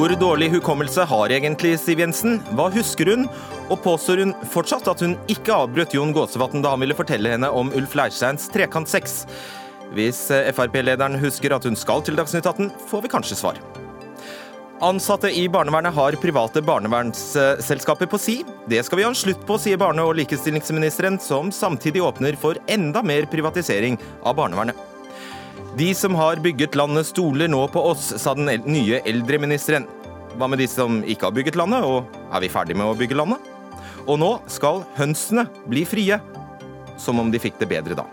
Hvor dårlig hukommelse har egentlig Siv Jensen? Hva husker hun? Og påstår hun fortsatt at hun ikke avbrøt Jon Gåsevatn da han ville fortelle henne om Ulf Leirsteins trekantsex? Hvis eh, Frp-lederen husker at hun skal til Dagsnytt 18, får vi kanskje svar. Ansatte i barnevernet har private barnevernsselskaper på si. Det skal vi ha en slutt på, sier barne- og likestillingsministeren, som samtidig åpner for enda mer privatisering av barnevernet. De som har bygget landet stoler nå på oss, sa den nye eldreministeren. Hva med de som ikke har bygget landet, og er vi ferdig med å bygge landet? Og nå skal hønsene bli frie. Som om de fikk det bedre da.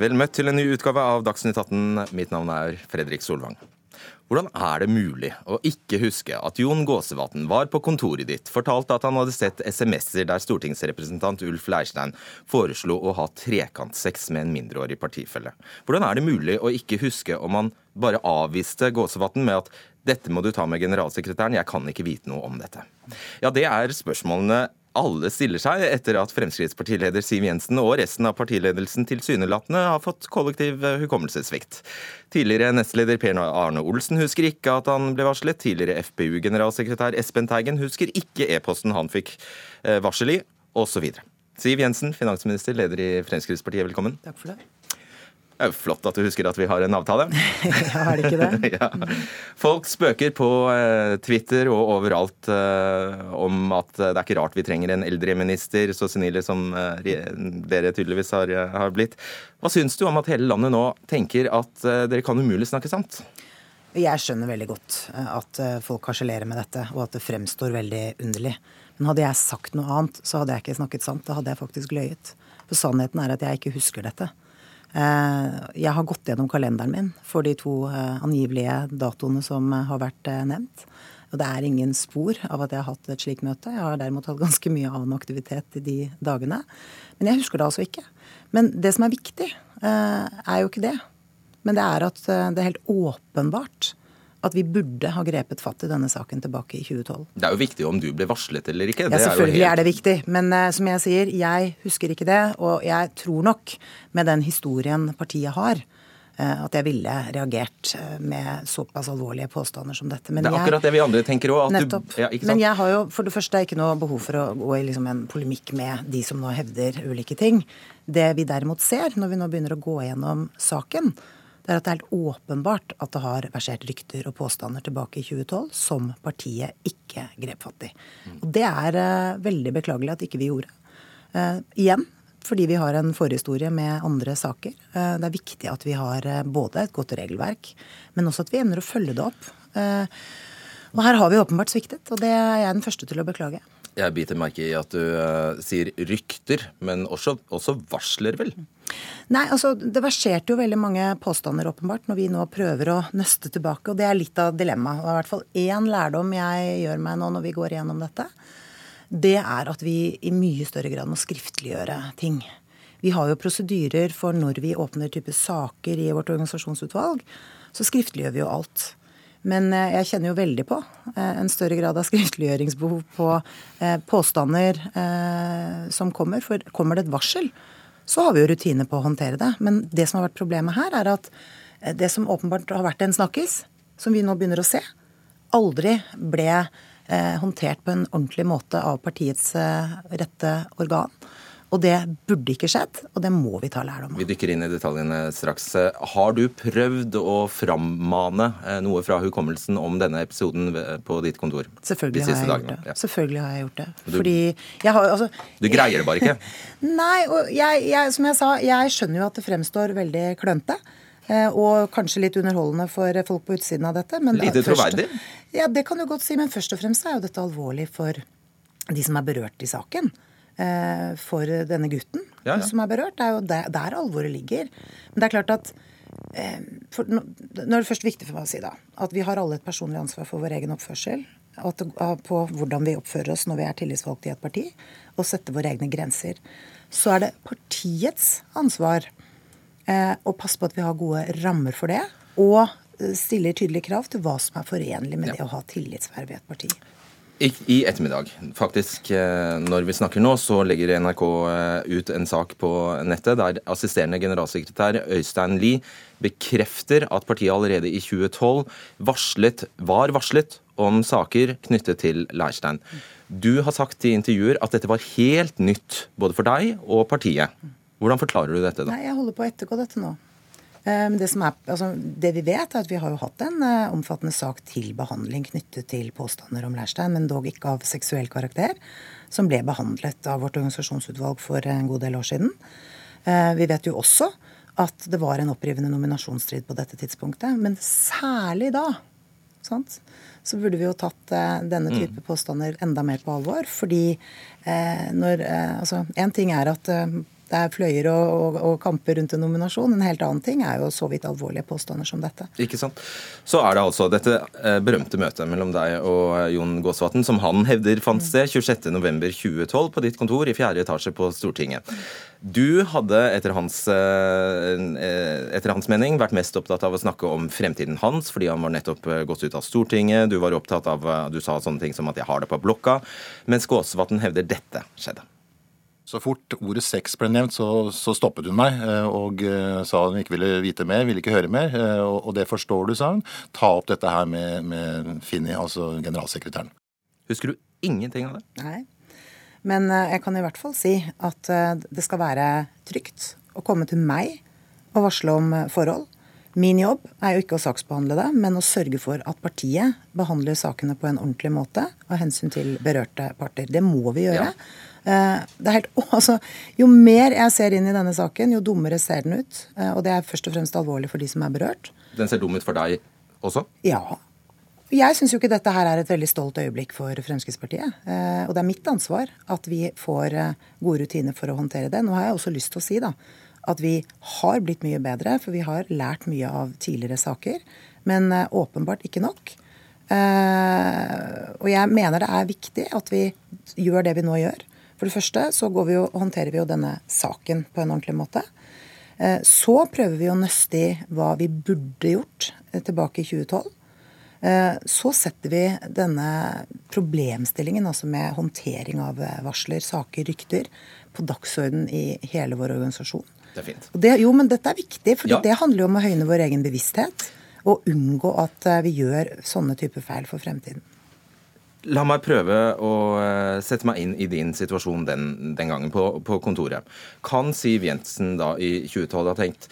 Vel møtt til en ny utgave av Dagsnytt 18. Mitt navn er Fredrik Solvang. Hvordan er det mulig å ikke huske at Jon Gåsevatn var på kontoret ditt, fortalte at han hadde sett SMS-er der stortingsrepresentant Ulf Leirstein foreslo å ha trekantsex med en mindreårig partifelle? Hvordan er det mulig å ikke huske om han bare avviste Gåsevatn med at dette må du ta med generalsekretæren, jeg kan ikke vite noe om dette. Ja, det er spørsmålene alle stiller seg etter at Fremskrittspartileder Siv Jensen og resten av partiledelsen tilsynelatende har fått kollektiv eh, hukommelsessvikt. Tidligere nestleder Per Arne Olsen husker ikke at han ble varslet. Tidligere FpU-generalsekretær Espen Teigen husker ikke e-posten han fikk eh, varsel i, osv. Siv Jensen, finansminister, leder i Fremskrittspartiet, velkommen. Takk for det. Det er jo flott at du husker at vi har en avtale. ja, er det ikke det? ja. Folk spøker på eh, Twitter og overalt eh, om at det er ikke rart vi trenger en eldreminister, så senile som eh, dere tydeligvis har, har, blitt. Hva syns du om at hele landet nå tenker at dere kan umulig snakke sant? Jeg skjønner veldig godt at folk harselerer med dette, og at det fremstår veldig underlig. Men hadde jeg sagt noe annet, så hadde jeg ikke snakket sant. Da hadde jeg faktisk løyet. For sannheten er at jeg ikke husker dette. Eh, jeg har gått gjennom kalenderen min for de to eh, angivelige datoene som eh, har vært nevnt. Og det er ingen spor av at jeg har hatt et slikt møte. Jeg har derimot hatt ganske mye annen aktivitet i de dagene. Men jeg husker det altså ikke. Men det som er viktig, er jo ikke det. Men det er at det er helt åpenbart at vi burde ha grepet fatt i denne saken tilbake i 2012. Det er jo viktig om du ble varslet eller ikke. Ja, selvfølgelig er, helt... er, det viktig. Men uh, som jeg sier, jeg husker ikke det. Og jeg tror nok, med den historien partiet har, uh, at jeg ville reagert uh, med såpass alvorlige påstander som dette. Men det er jeg, akkurat det vi andre tenker òg. Nettopp. Ja, Men jeg har jo for det første ikke noe behov for å gå i liksom en polemikk med de som nå hevder ulike ting. Det vi derimot ser, når vi nå begynner å gå gjennom saken, det er at det er helt åpenbart at det har versert rykter og påstander tilbake i 2012 som partiet ikke grep fatt i. Og det er uh, veldig beklagelig at ikke vi gjorde. Uh, igjen fordi vi har en forhistorie med andre saker. Uh, det er viktig at vi har både et godt regelverk, men også at vi evner å følge det opp. Og her har vi åpenbart sviktet, og det er jeg den første til å beklage. Jeg biter merke i at du uh, sier rykter, men også, også, varsler, vel? Nei, altså det verserte jo veldig mange påstander, åpenbart, når vi nå prøver å nøste tilbake. Og det er litt av dilemmaet. Og i hvert fall én lærdom jeg gjør meg nå når vi går igjennom dette, det er at vi i mye større grad må skriftliggjøre ting. Vi har jo prosedyrer for når vi åpner type saker i vårt organisasjonsutvalg. Så skriftliggjør vi jo alt. Men eh, jeg kjenner jo veldig på eh, en større grad av skriftliggjøringsbehov på eh, påstander som kommer. For kommer det et varsel, så har vi jo rutiner på å håndtere det. Men det som har vært problemet her, er at det som åpenbart har vært en snakkis, som vi nå begynner å se, aldri ble håndtert på en ordentlig måte av partiets rette organ. Og det burde ikke skjedd, og det må vi ta lærdom av. Vi dykker inn i detaljene straks. Har du prøvd å frammane eh, noe fra hukommelsen om denne episoden på ditt kontor? Selvfølgelig har jeg gjort det. Ja. Selvfølgelig har jeg gjort det. Du, Fordi jeg har altså Du greier det bare ikke? Nei, og jeg, jeg, som jeg sa, jeg skjønner jo at det fremstår veldig klønete. Eh, og kanskje litt underholdende for folk på utsiden av dette. Men Lite troverdig? Ja, det kan du godt si. Men først og fremst er jo dette alvorlig for de som er berørt i saken. Eh, for denne gutten ja, ja. som er berørt. Det er jo der, der, alvoret ligger. Men det er klart at eh, for, Nå er det først viktig for meg å si da, at vi har alle et personlig ansvar for vår egen oppførsel. At, på hvordan vi oppfører oss når vi er tillitsvalgte i et parti, og sette våre egne grenser. Så er det partiets ansvar eh, å passe på at vi har gode rammer for det. Og stiller tydelige krav til hva som er forenlig med ja. det å ha tillitsverv i et parti. I ettermiddag, faktisk. Eh, når vi snakker nå, så legger NRK eh, ut en sak på nettet der assisterende generalsekretær Øystein Lie bekrefter at partiet allerede i 2012 varslet, var varslet om saker knyttet til Leirstein. Du har sagt i intervjuer at dette var helt nytt både for deg og partiet. Hvordan forklarer du dette? da? Nei, Jeg holder på å ettergå dette nå. Ehm, det, er, altså, det, vi vet, er at vi har jo hatt en uh, omfattende sak til behandling knyttet til påstander om Leirstein, men dog ikke av seksuell karakter, som ble behandlet av vårt organisasjonsutvalg for en god del år siden. Uh, vi vet jo også at det var en opprivende nominasjonsstrid på dette tidspunktet, men særlig da sant? så burde vi jo tatt uh, denne type mm. påstander enda mer på alvor. Fordi når Altså, én ting er at det er fløyer og, og, og, kamper rundt en nominasjon. En helt annen ting er jo så vidt alvorlige påstander som dette. Ikke sant. Så er det altså dette eh, berømte møtet mellom deg og eh, Jon Gåsvatn, som han hevder fant sted 26.11.2012 på ditt kontor i fjerde etasje på Stortinget. Du hadde etter hans, eh, etter hans, mening vært mest opptatt av å snakke om fremtiden hans, fordi han var nettopp gått ut av Stortinget. Du var opptatt av Du sa sånne ting som at 'jeg har det på blokka', mens Gåsvatn hevder dette skjedde. Så fort ordet sex ble nevnt, så, så stoppet hun meg eh, og uh, sa hun ikke ville vite mer, ville ikke høre mer. Uh, og, og, det forstår du, sa hun. Ta opp dette her med, med Finni, altså generalsekretæren. Husker du ingenting av det? Nei. Men uh, jeg kan i hvert fall si at det skal være trygt å komme til meg og varsle om forhold. Min jobb er jo ikke å saksbehandle det, men å sørge for at partiet behandler sakene på en ordentlig måte av hensyn til berørte parter. Det må vi gjøre. Ja. Eh, det er helt, altså, jo mer jeg ser inn i denne saken, jo dummere ser den ut. Eh, og det er først og fremst alvorlig for de som er berørt. Den ser dum ut for deg også? Ja. Jeg syns jo ikke dette her er et veldig stolt øyeblikk for Fremskrittspartiet. Eh, og det er mitt ansvar at vi får gode rutiner for å håndtere det. Nå har jeg også lyst til å si da, at vi har blitt mye bedre, for vi har lært mye av tidligere saker. Men åpenbart ikke nok. Og jeg mener det er viktig at vi gjør det vi nå gjør. For det første så vi jo, håndterer vi jo denne saken på en ordentlig måte. Eh, så prøver vi å nøste i hva vi burde gjort eh, tilbake i 2012. Eh, så setter vi denne problemstillingen, altså med håndtering av varsler, saker, rykter, på dagsorden i hele vår organisasjon. Det er fint. Det, jo, men dette er viktig, for ja. det handler jo om å høyne vår egen bevissthet. Og unngå at vi gjør sånne typer feil for fremtiden. La meg prøve å eh, sette meg inn i din situasjon den, den gangen på, på, kontoret. Kan Siv Jensen da i 2012 ha tenkt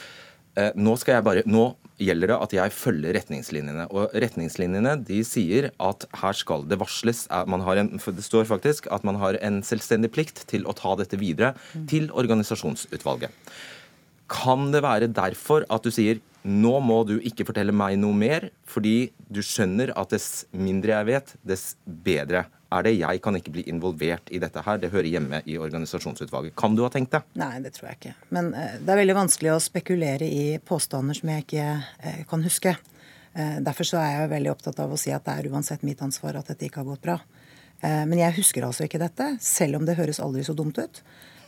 eh, nå, skal jeg bare, nå gjelder det at jeg følger retningslinjene. Og retningslinjene de sier at her skal det varsles. En, det står faktisk at man har en selvstendig plikt til å ta dette videre til organisasjonsutvalget. Kan det være derfor at du sier nå må du ikke fortelle meg noe mer, fordi du skjønner at dess mindre jeg vet, dess bedre er det. Jeg kan ikke bli involvert i dette her. Det hører hjemme i organisasjonsutvalget. Kan du ha tenkt det? Nei, det tror jeg ikke. Men uh, det er veldig vanskelig å spekulere i påstander som jeg ikke uh, kan huske. Uh, derfor så er jeg veldig opptatt av å si at det er uansett mitt ansvar at dette ikke har gått bra. Men jeg husker altså ikke dette, selv om det høres aldri så dumt ut.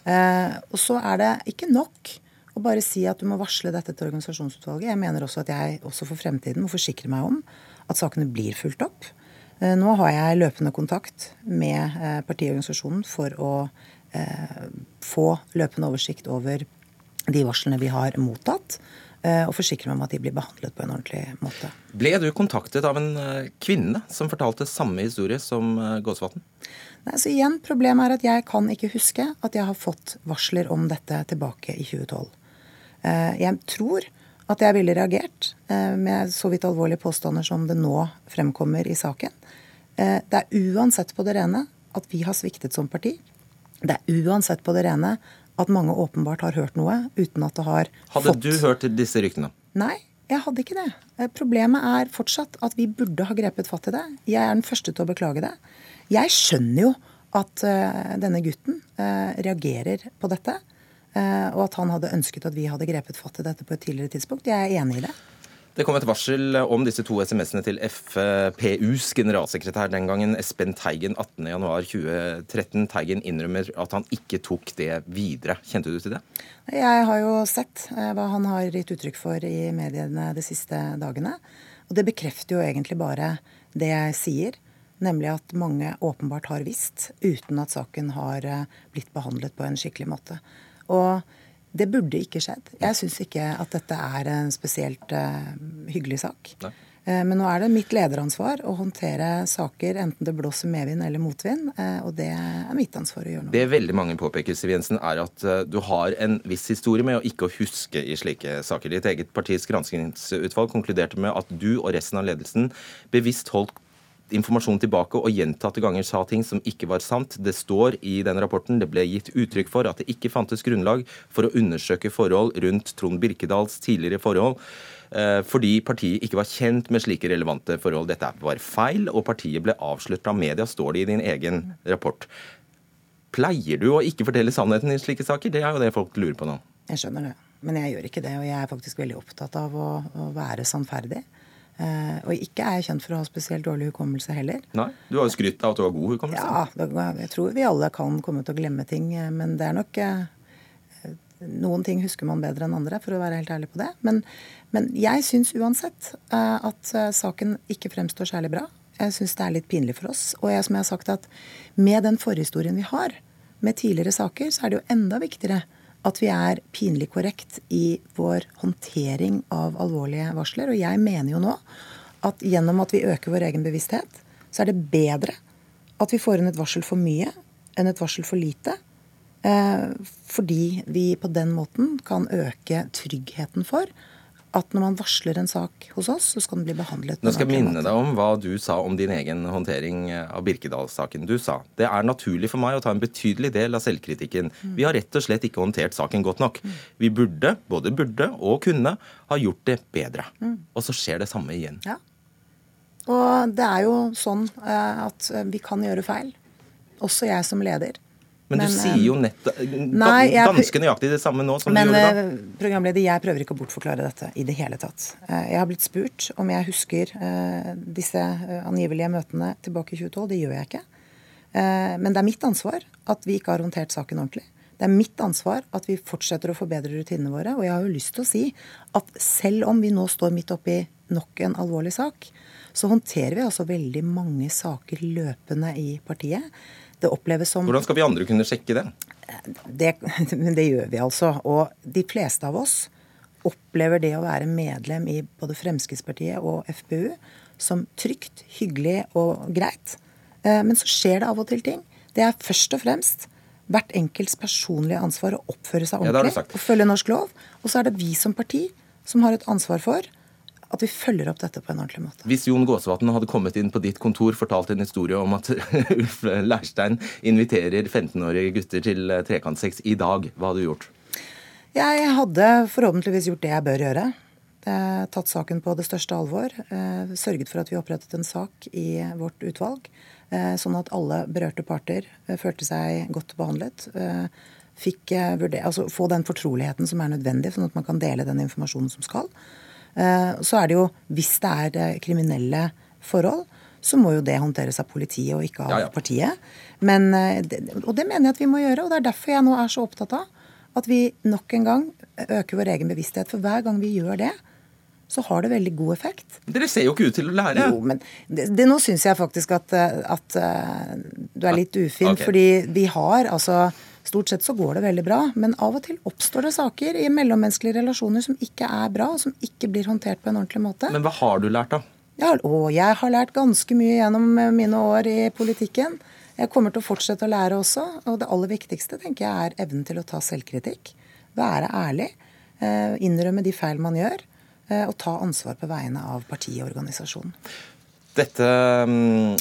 Og så er det ikke nok og bare si at du må varsle dette til organisasjonsutvalget. Jeg mener også at jeg også for fremtiden må forsikre meg om at sakene blir fulgt opp. Eh, nå har jeg løpende kontakt med eh, partiorganisasjonen for å eh, få løpende oversikt over de varslene vi har mottatt, og forsikre meg om at de blir behandlet på en ordentlig måte. Ble du kontaktet av en kvinne som fortalte samme historie som Gåsvatn? Nei, så igjen, Problemet er at jeg kan ikke huske at jeg har fått varsler om dette tilbake i 2012. Eh, jeg tror at jeg ville reagert eh, med så vidt alvorlige påstander som det nå fremkommer i saken. Eh, det er uansett på det rene at vi har sviktet som parti. Det er uansett på det rene at mange åpenbart har hørt noe uten at det har hadde fått Hadde du hørt disse ryktene? Nei, jeg hadde ikke det. Problemet er fortsatt at vi burde ha grepet fatt i det. Jeg er den første til å beklage det. Jeg skjønner jo at denne gutten reagerer på dette. Eh, og at han hadde ønsket at vi hadde grepet fatt i dette på et tidligere tidspunkt. Jeg er enig i det. Det kom et varsel om disse to SMS-ene til FPUs generalsekretær den gangen, Espen Teigen, 18.1.2013. Teigen innrømmer at han ikke tok det videre. Kjente du til det? Jeg har jo sett eh, hva han har gitt uttrykk for i mediene de siste dagene. Og det bekrefter jo egentlig bare det jeg sier, Nemlig at mange åpenbart har visst, uten at saken har eh, blitt behandlet på en skikkelig måte. Og det burde ikke skjedd. Jeg syns ikke at dette er en spesielt uh, hyggelig sak. Nei. Eh, men nå er det mitt lederansvar å håndtere saker enten det blåser medvind eller motvind. Eh, og det er mitt ansvar å gjøre noe. Det veldig mange påpeker, Siv Jensen, er at du har en viss historie med å ikke huske i slike saker. Ditt eget partis granskingsutvalg konkluderte med at du og resten av ledelsen bevisst holdt informasjon tilbake og gjentatte ganger sa ting som ikke var sant. Det står i den rapporten det ble gitt uttrykk for at det ikke fantes grunnlag for å undersøke forhold rundt Trond Birkedals tidligere forhold. Eh, fordi partiet ikke var kjent med slike relevante forhold. Dette var feil, og partiet ble avslørt av media, står det i din egen rapport. Pleier du å ikke fortelle sannheten i slike saker? Det er jo det folk lurer på nå. Jeg skjønner det, men jeg gjør ikke det. Og jeg er faktisk veldig opptatt av å, å være sannferdig. Uh, og ikke er jeg kjent for å ha spesielt dårlig hukommelse heller. Nei, Du har jo skrytt av at du har god hukommelse. Ja, jeg tror vi alle kan komme til å glemme ting. Eh, men det er nok uh, noen ting husker man bedre enn andre, for å være helt ærlig på det. Men, men jeg syns uansett uh, at saken ikke fremstår særlig bra. Jeg syns det er litt pinlig for oss. Og jeg, som jeg har sagt at med den forhistorien vi har med tidligere saker, så er det jo enda viktigere at vi er pinlig korrekt i vår håndtering av alvorlige varsler. Og jeg mener jo nå at gjennom at vi øker vår egen bevissthet, så er det bedre at vi får inn et varsel for mye enn et varsel for lite. Eh, fordi vi på den måten kan øke tryggheten for at når man varsler en sak hos oss, så skal den bli behandlet Nå skal jeg minne deg om hva du sa om din egen håndtering av Birkedal-saken. Du sa det er naturlig for meg å ta en betydelig del av selvkritikken. Mm. Vi har rett og slett ikke håndtert saken godt nok. Mm. Vi burde, både burde og kunne, ha gjort det bedre. Mm. Og så skjer det samme igjen. Ja. Og det er jo sånn eh, at vi kan gjøre feil. Også jeg som leder. Men, men du sier jo nettopp ganske nøyaktig det samme nå som men, du gjorde da. Men programleder, jeg prøver ikke å bortforklare dette i det hele tatt. Eh, jeg har blitt spurt om jeg husker disse angivelige møtene tilbake i 2012. Det gjør jeg ikke. Men det er mitt ansvar at vi ikke har håndtert saken ordentlig. Det er mitt ansvar at vi fortsetter å forbedre rutinene våre. Og jeg har jo lyst til å si at selv om vi nå står midt oppi nok en alvorlig sak, så håndterer vi altså veldig mange saker løpende i partiet. Det oppleves som Hvordan skal vi andre kunne sjekke det? Det, det gjør vi altså. Og de fleste av oss opplever det å være medlem i både Fremskrittspartiet og FPU som trygt, hyggelig og greit. Eh, men så skjer det av og til ting. Det er først og fremst hvert enkelts personlige ansvar å oppføre seg ordentlig ja, og følge norsk lov. Og så er det vi som parti som har et ansvar for at vi følger opp dette på en ordentlig måte. Hvis Jon Gåsvatn hadde kommet inn på ditt kontor fortalt en historie om at Ulf Leirstein inviterer 15-årige gutter til eh, trekantsex i dag, hva hadde du gjort? Jeg hadde forhåpentligvis gjort det jeg bør gjøre. Tatt saken på det største alvor. Eh, sørget for at vi opprettet en sak i vårt utvalg. Eh, sånn at alle berørte parter følte seg godt behandlet. Eh, fikk vurdere, altså få den fortroligheten som er nødvendig, sånn at man kan dele den informasjonen som skal. Eh, så er det jo, hvis det er eh, kriminelle forhold, så må jo det håndteres av politiet og ikke av ja, ja. partiet. Men, eh, og det mener jeg at vi må gjøre, og det er derfor jeg nå er så opptatt av at vi nok en gang øker vår egen bevissthet. For hver gang vi gjør det, så har det veldig god effekt. Dere ser jo ikke ut til å lære. Jo, men det, det, Nå syns jeg faktisk at, at, du er litt ufin, okay. fordi vi har altså Stort sett så går det veldig bra, men av og til oppstår det saker i mellommenneskelige relasjoner som ikke er bra, og som ikke blir håndtert på en ordentlig måte. Men hva har du lært, da? Ja, å, jeg har lært ganske mye gjennom eh, mine år i politikken. Jeg kommer til å fortsette å lære også. Og det aller viktigste tenker jeg er evnen til å ta selvkritikk. Være ærlig. Eh, innrømme de feil man gjør. Eh, og ta ansvar på vegne av partiet og organisasjonen. Dette mm,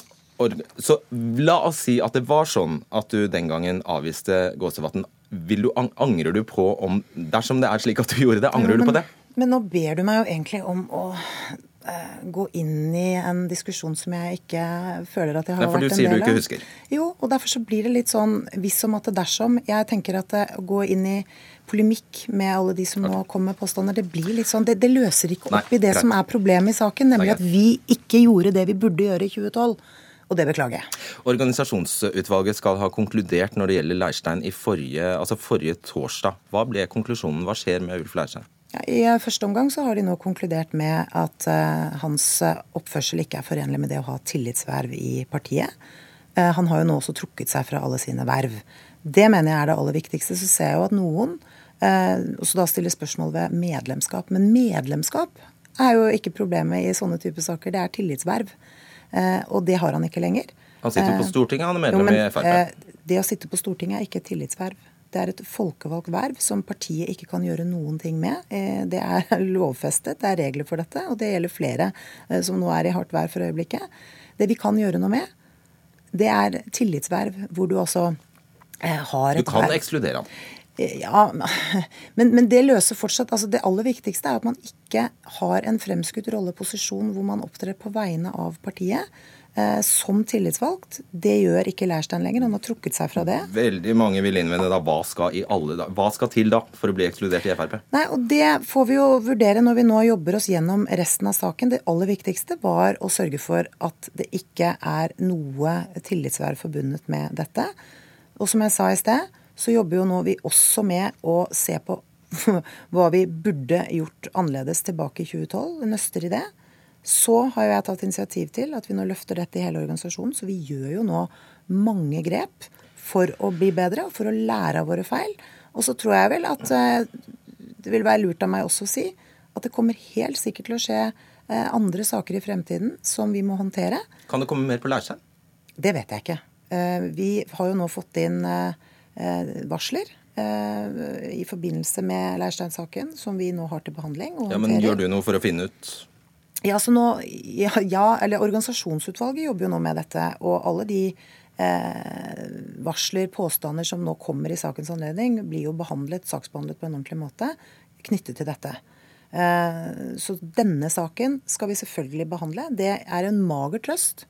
så la oss si at det var sånn at du den gangen avviste Gåsevatn. Vil du, angrer du på om Dersom det er slik at du gjorde det, angrer ja, men, du på det? Men nå ber du meg jo egentlig om å uh, gå inn i en diskusjon som jeg ikke føler at jeg har vært en del av. Derfor du sier du ikke husker? Jo, og derfor så blir det litt sånn hvis om at det dersom. Jeg tenker at uh, å gå inn i polemikk med alle de som nå kommer med påstander. Det blir litt sånn, det, det løser ikke opp Nei, i det greit. som er problemet i saken, nemlig at vi ikke gjorde det vi burde gjøre i 2012 og det beklager jeg. Organisasjonsutvalget skal ha konkludert når det gjelder Leirstein i forrige, altså forrige torsdag. Hva ble konklusjonen? Hva skjer med Ulf Leirstein? I første omgang så har de nå konkludert med at uh, hans oppførsel ikke er forenlig med det å ha tillitsverv i partiet. Han har jo nå også trukket seg fra alle sine verv. Det mener jeg er det aller viktigste. Så ser jeg jo at noen også da stiller spørsmål ved medlemskap. Men medlemskap er jo ikke problemet i sånne typer saker. Det er tillitsverv. Og det har han ikke lenger. Han sitter på Stortinget, han er medlem jo, men, i Frp. det å sitte på Stortinget er ikke et tillitsverv. Det er et folkevalgt verv som partiet ikke kan gjøre noen ting med. Eh, det er lovfestet, det er regler for dette, og det gjelder flere eh, som nå er i hardt vær for øyeblikket. Det vi kan gjøre noe med, det er tillitsverv hvor du altså eh, har et verv Du kan verv. ekskludere ham. Ja, men, men, det løser fortsatt altså Det aller viktigste er at man ikke har en fremskutt rolleposisjon hvor man opptrer på vegne av partiet. Eh, som tillitsvalgt. Det gjør ikke Leirstein lenger. Han har trukket seg fra det. Veldig mange vil innvende da, hva skal, alle, hva skal til da for å bli ekskludert i Frp? Nei, og Det får vi jo vurdere når vi nå jobber oss gjennom resten av saken. Det aller viktigste var å sørge for at det ikke er noe tillitsverv forbundet med dette. Og som jeg sa i sted, så jobber jo nå vi også med å se på hva vi burde gjort annerledes tilbake i 2012. Nøster i det. Så har jeg tatt initiativ til at vi nå løfter dette i hele organisasjonen. Så vi gjør jo nå mange grep for å bli bedre og for å lære av våre feil. Og så tror jeg vel at eh, det vil være lurt av meg også å si at det kommer helt sikkert til å skje eh, andre saker i fremtiden som vi må håndtere. Kan det komme mer på Lærsheim? Det vet jeg ikke. Eh, vi har jo nå fått inn varsler i forbindelse med Leirstein-saken, som vi nå har til behandling. ja, Men gjør du noe for å finne ut ja, så nå, ja, ja, eller Organisasjonsutvalget jobber jo nå med dette. Og alle de eh, varsler, påstander som nå kommer i sakens anledning, blir jo behandlet, saksbehandlet på en ordentlig måte knyttet til dette. Eh, så denne saken skal vi selvfølgelig behandle. Det er en mager trøst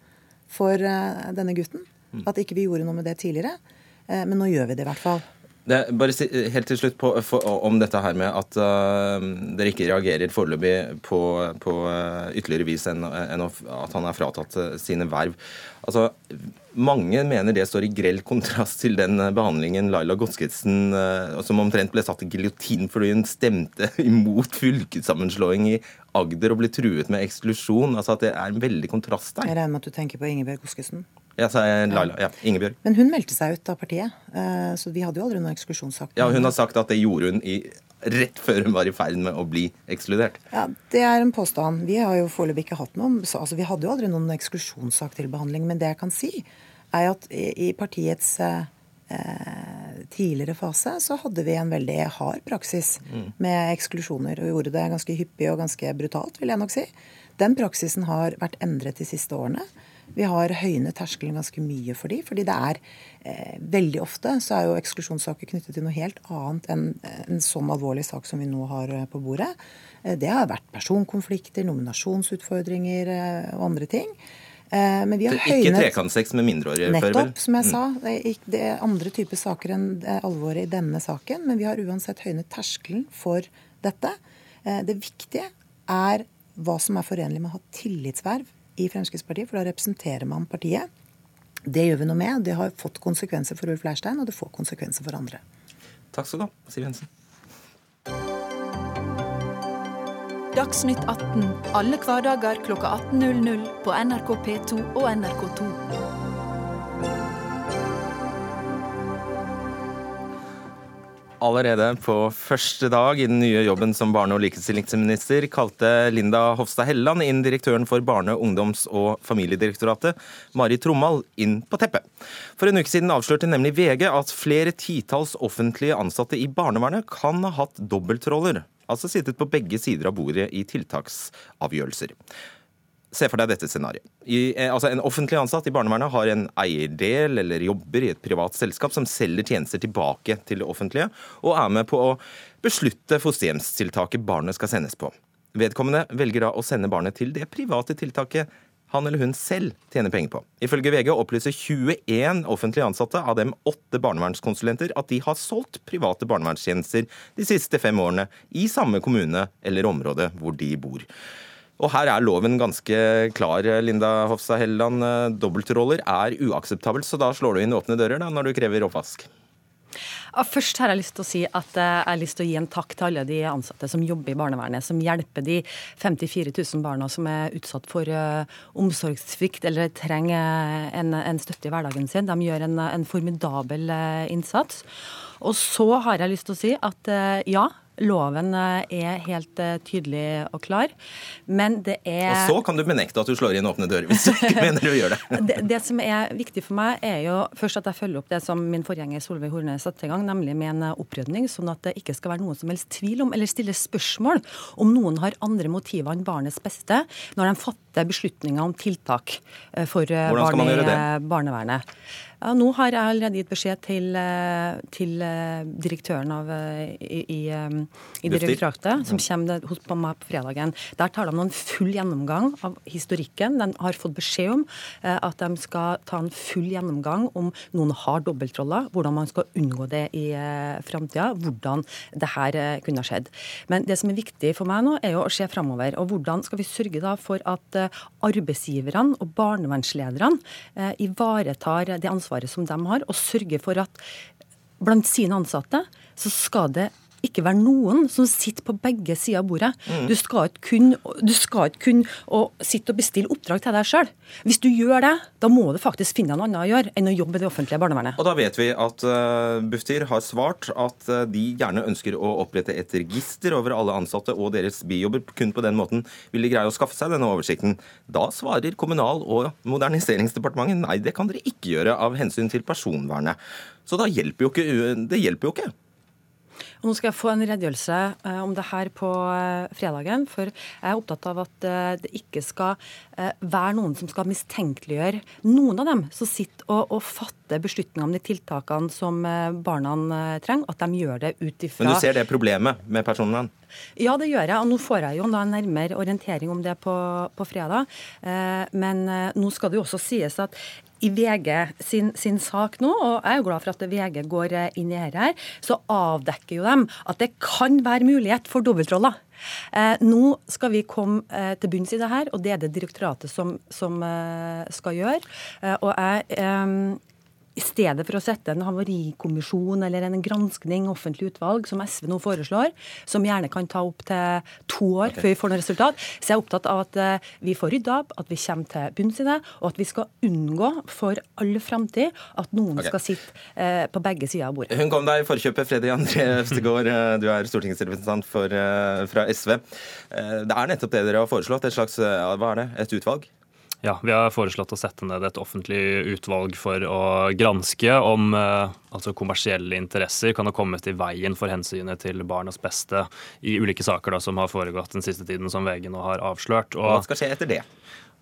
for eh, denne gutten mm. at ikke vi gjorde noe med det tidligere. Eh, men nå gjør vi det i hvert fall. Det, bare si, helt til slutt på, for, om dette her med at uh, dere ikke reagerer foreløpig på, på uh, ytterligere vis enn, enn, at han er fratatt uh, sine verv. Altså, mange mener det står i grell kontrast til den behandlingen Laila Godskesen, som omtrent ble satt i giljotin fordi hun stemte imot fylkessammenslåing i Agder og ble truet med eksklusjon. Altså at Det er en veldig kontrast der. Jeg regner med at du tenker på Ingebjørg Godskesen? Ja, Laila. Ja, Ingebjørg. Men hun meldte seg ut av partiet, eh, så vi hadde jo aldri noen eksklusjonssak. Ja, Hun har sagt at det gjorde hun i, rett før hun var i ferd med å bli ekskludert. Ja, Det er en påstand. Vi har jo foreløpig ikke hatt noen. altså Vi hadde jo aldri noen eksklusjonssak til behandling. Men det jeg kan si, er at i, partiets eh, tidligere fase så hadde vi en veldig hard praksis mm. med eksklusjoner. Og gjorde det ganske hyppig og ganske brutalt, vil jeg nok si. Den praksisen har vært endret de siste årene. Vi har høynet terskelen ganske mye for de, fordi det er eh, veldig ofte så er jo eksklusjonssaker knyttet til noe helt annet enn en sånn alvorlig sak som vi nå har eh, på bordet. Eh, det har vært personkonflikter, nominasjonsutfordringer eh, og andre ting. Eh, men vi har høynet Ikke trekantsex med mindreårige før, vel? Nettopp, som jeg mm. sa. Det er, det er andre typer saker enn alvoret i denne saken. Men vi har uansett høynet terskelen for dette. Eh, det viktige er hva som er forenlig med å ha tillitsverv i Fremskrittspartiet, for da representerer man partiet. Det gjør vi noe med. Det har fått konsekvenser for Ulf Leirstein, og det får konsekvenser for andre. Takk skal du ha, Siv Jensen. Dagsnytt 18 alle hverdager klokka 18.00 på NRK P2 og NRK2. Allerede på første dag i den nye jobben som barne- og likestillingsminister kalte Linda Hofstad Helleland inn direktøren for Barne-, ungdoms- og familiedirektoratet, Mari Trommal, inn på teppet. For en uke siden avslørte nemlig VG at flere titalls offentlige ansatte i barnevernet kan ha hatt dobbeltroller, altså sittet på begge sider av bordet i tiltaksavgjørelser. Se for deg dette scenarioet. Eh, altså en offentlig ansatt i barnevernet har en eierdel eller jobber i et privat selskap som selger tjenester tilbake til det offentlige, og er med på å beslutte fosterhjemstiltaket barnet skal sendes på. Vedkommende velger da å sende barnet til det private tiltaket han eller hun selv tjener penger på. Ifølge VG opplyser 21 offentlige ansatte, av dem åtte barnevernskonsulenter, at de har solgt private barnevernstjenester de siste fem årene i samme kommune eller område hvor de bor. Og her er loven ganske klar, Linda Hofstad Helleland. Dobbeltroller er uakseptabelt, så da slår du inn åpne dører da, når du krever oppvask? Først har jeg lyst til å si at eh, jeg har lyst til å gi en takk til alle de ansatte som jobber i barnevernet, som hjelper de 54 000 barna som er utsatt for uh, omsorgssvikt eller trenger en, en, støtte i hverdagen sin. De gjør en, en formidabel uh, innsats. Og så har jeg lyst til å si at ja, Loven eh, er helt eh, tydelig og klar, men det er Og så kan du benekte at du slår inn åpne dører, hvis du ikke mener du gjør det. det. Det som er viktig for meg, er jo først at jeg følger opp det som min forgjenger Solveig Horne satte i gang, nemlig med en eh, opprydning, sånn at det ikke skal være noen som helst tvil om, eller stille spørsmål om noen har andre motiver enn barnets beste når de fatter beslutninger om tiltak for barn i barnevernet. Ja, nå har jeg allerede gitt beskjed til, eh, til eh, direktøren av, eh, i, i, i direktoratet, som kommer hos på meg på fredagen. Der tar de en full gjennomgang av historikken. De har fått beskjed om at de skal ta en full gjennomgang om noen har dobbeltroller, hvordan man skal unngå det i framtida, hvordan det her kunne ha skjedd. Men det som er viktig for meg nå, er jo å se framover. Og hvordan skal vi sørge da for at arbeidsgiverne og barnevernslederne ivaretar det ansvaret ansvaret som de har, og sørge for at blant sine ansatte så skal det ikke være noen som sitter på begge sider av bordet. Mm. Du skal ikke kun, ikke kun sitte og bestille oppdrag til deg sjøl. Hvis du gjør det, da må du faktisk finne noe annet å gjøre enn å jobbe i det offentlige barnevernet. Og da vet vi at uh, Bufdir har svart at uh, de gjerne ønsker å opprette et register over alle ansatte og deres bijobber. Kun på den måten vil de greie å skaffe seg denne oversikten. Da svarer Kommunal- og moderniseringsdepartementet nei, det kan dere ikke gjøre av hensyn til personvernet. Så hjelper jo ikke, det hjelper jo ikke. Og nå skal jeg få en redegjørelse eh, om det her på eh, fredagen. For jeg er opptatt av at eh, det ikke skal være noen som skal mistenkeliggjøre noen av dem som sitter og, og fatter beslutninger om de tiltakene som barna trenger. At de gjør det ut ifra Men du ser det problemet med personvern? Ja, det gjør jeg. Og nå får jeg jo en nærmere orientering om det på, på fredag. Men nå skal det jo også sies at i VG sin, sin, sak nå, og jeg er jo glad for at VG går eh, inn i dette, her, så avdekker jo dem at det kan være mulighet for dobbeltroller. Eh, nå skal vi komme eh, til bunns i det her, og det er det direktoratet som, som eh, skal gjøre. Eh, og jeg eh, i stedet for å sette en havarikommisjon eller en granskning, offentlig utvalg, som SV nå foreslår, som gjerne kan ta opp til to år okay. før vi får noe resultat, så jeg er opptatt av at eh, vi får rydda opp, at vi kommer til bunns i det, og at vi skal unngå for all framtid at noen okay. skal sitte eh, på begge sider av bordet. Hun kom deg i forkjøpet, Freddy André Øvstegård. Eh, du er stortingsrepresentant for, eh, fra SV. Det er nettopp det dere har foreslått, et slags hva er det, et utvalg? Ja, Vi har foreslått å sette ned et offentlig utvalg for å granske om eh, altså kommersielle interesser kan ha kommet i veien for hensynet til barnas beste i ulike saker da, som har foregått den siste tiden, som VG nå har avslørt. Og, Hva skal skje etter det?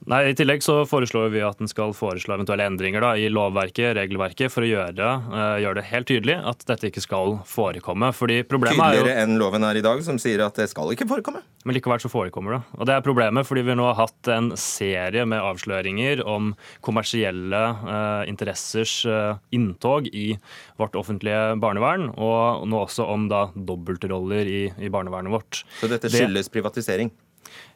Nei, I tillegg så foreslår vi at den skal foreslå eventuelle endringer da, i lovverket, regelverket, for å gjøre uh, gjøre det, helt tydelig at dette ikke skal forekomme. Fordi problemet er jo... Tydeligere enn loven er i dag, som sier at det skal ikke forekomme? Men likevel så forekommer det. Og det er problemet fordi vi nå har hatt en serie med avsløringer om kommersielle uh, interessers uh, inntog i vårt offentlige barnevern, og nå også om da dobbeltroller i, i barnevernet vårt. Så dette skyldes det... privatisering?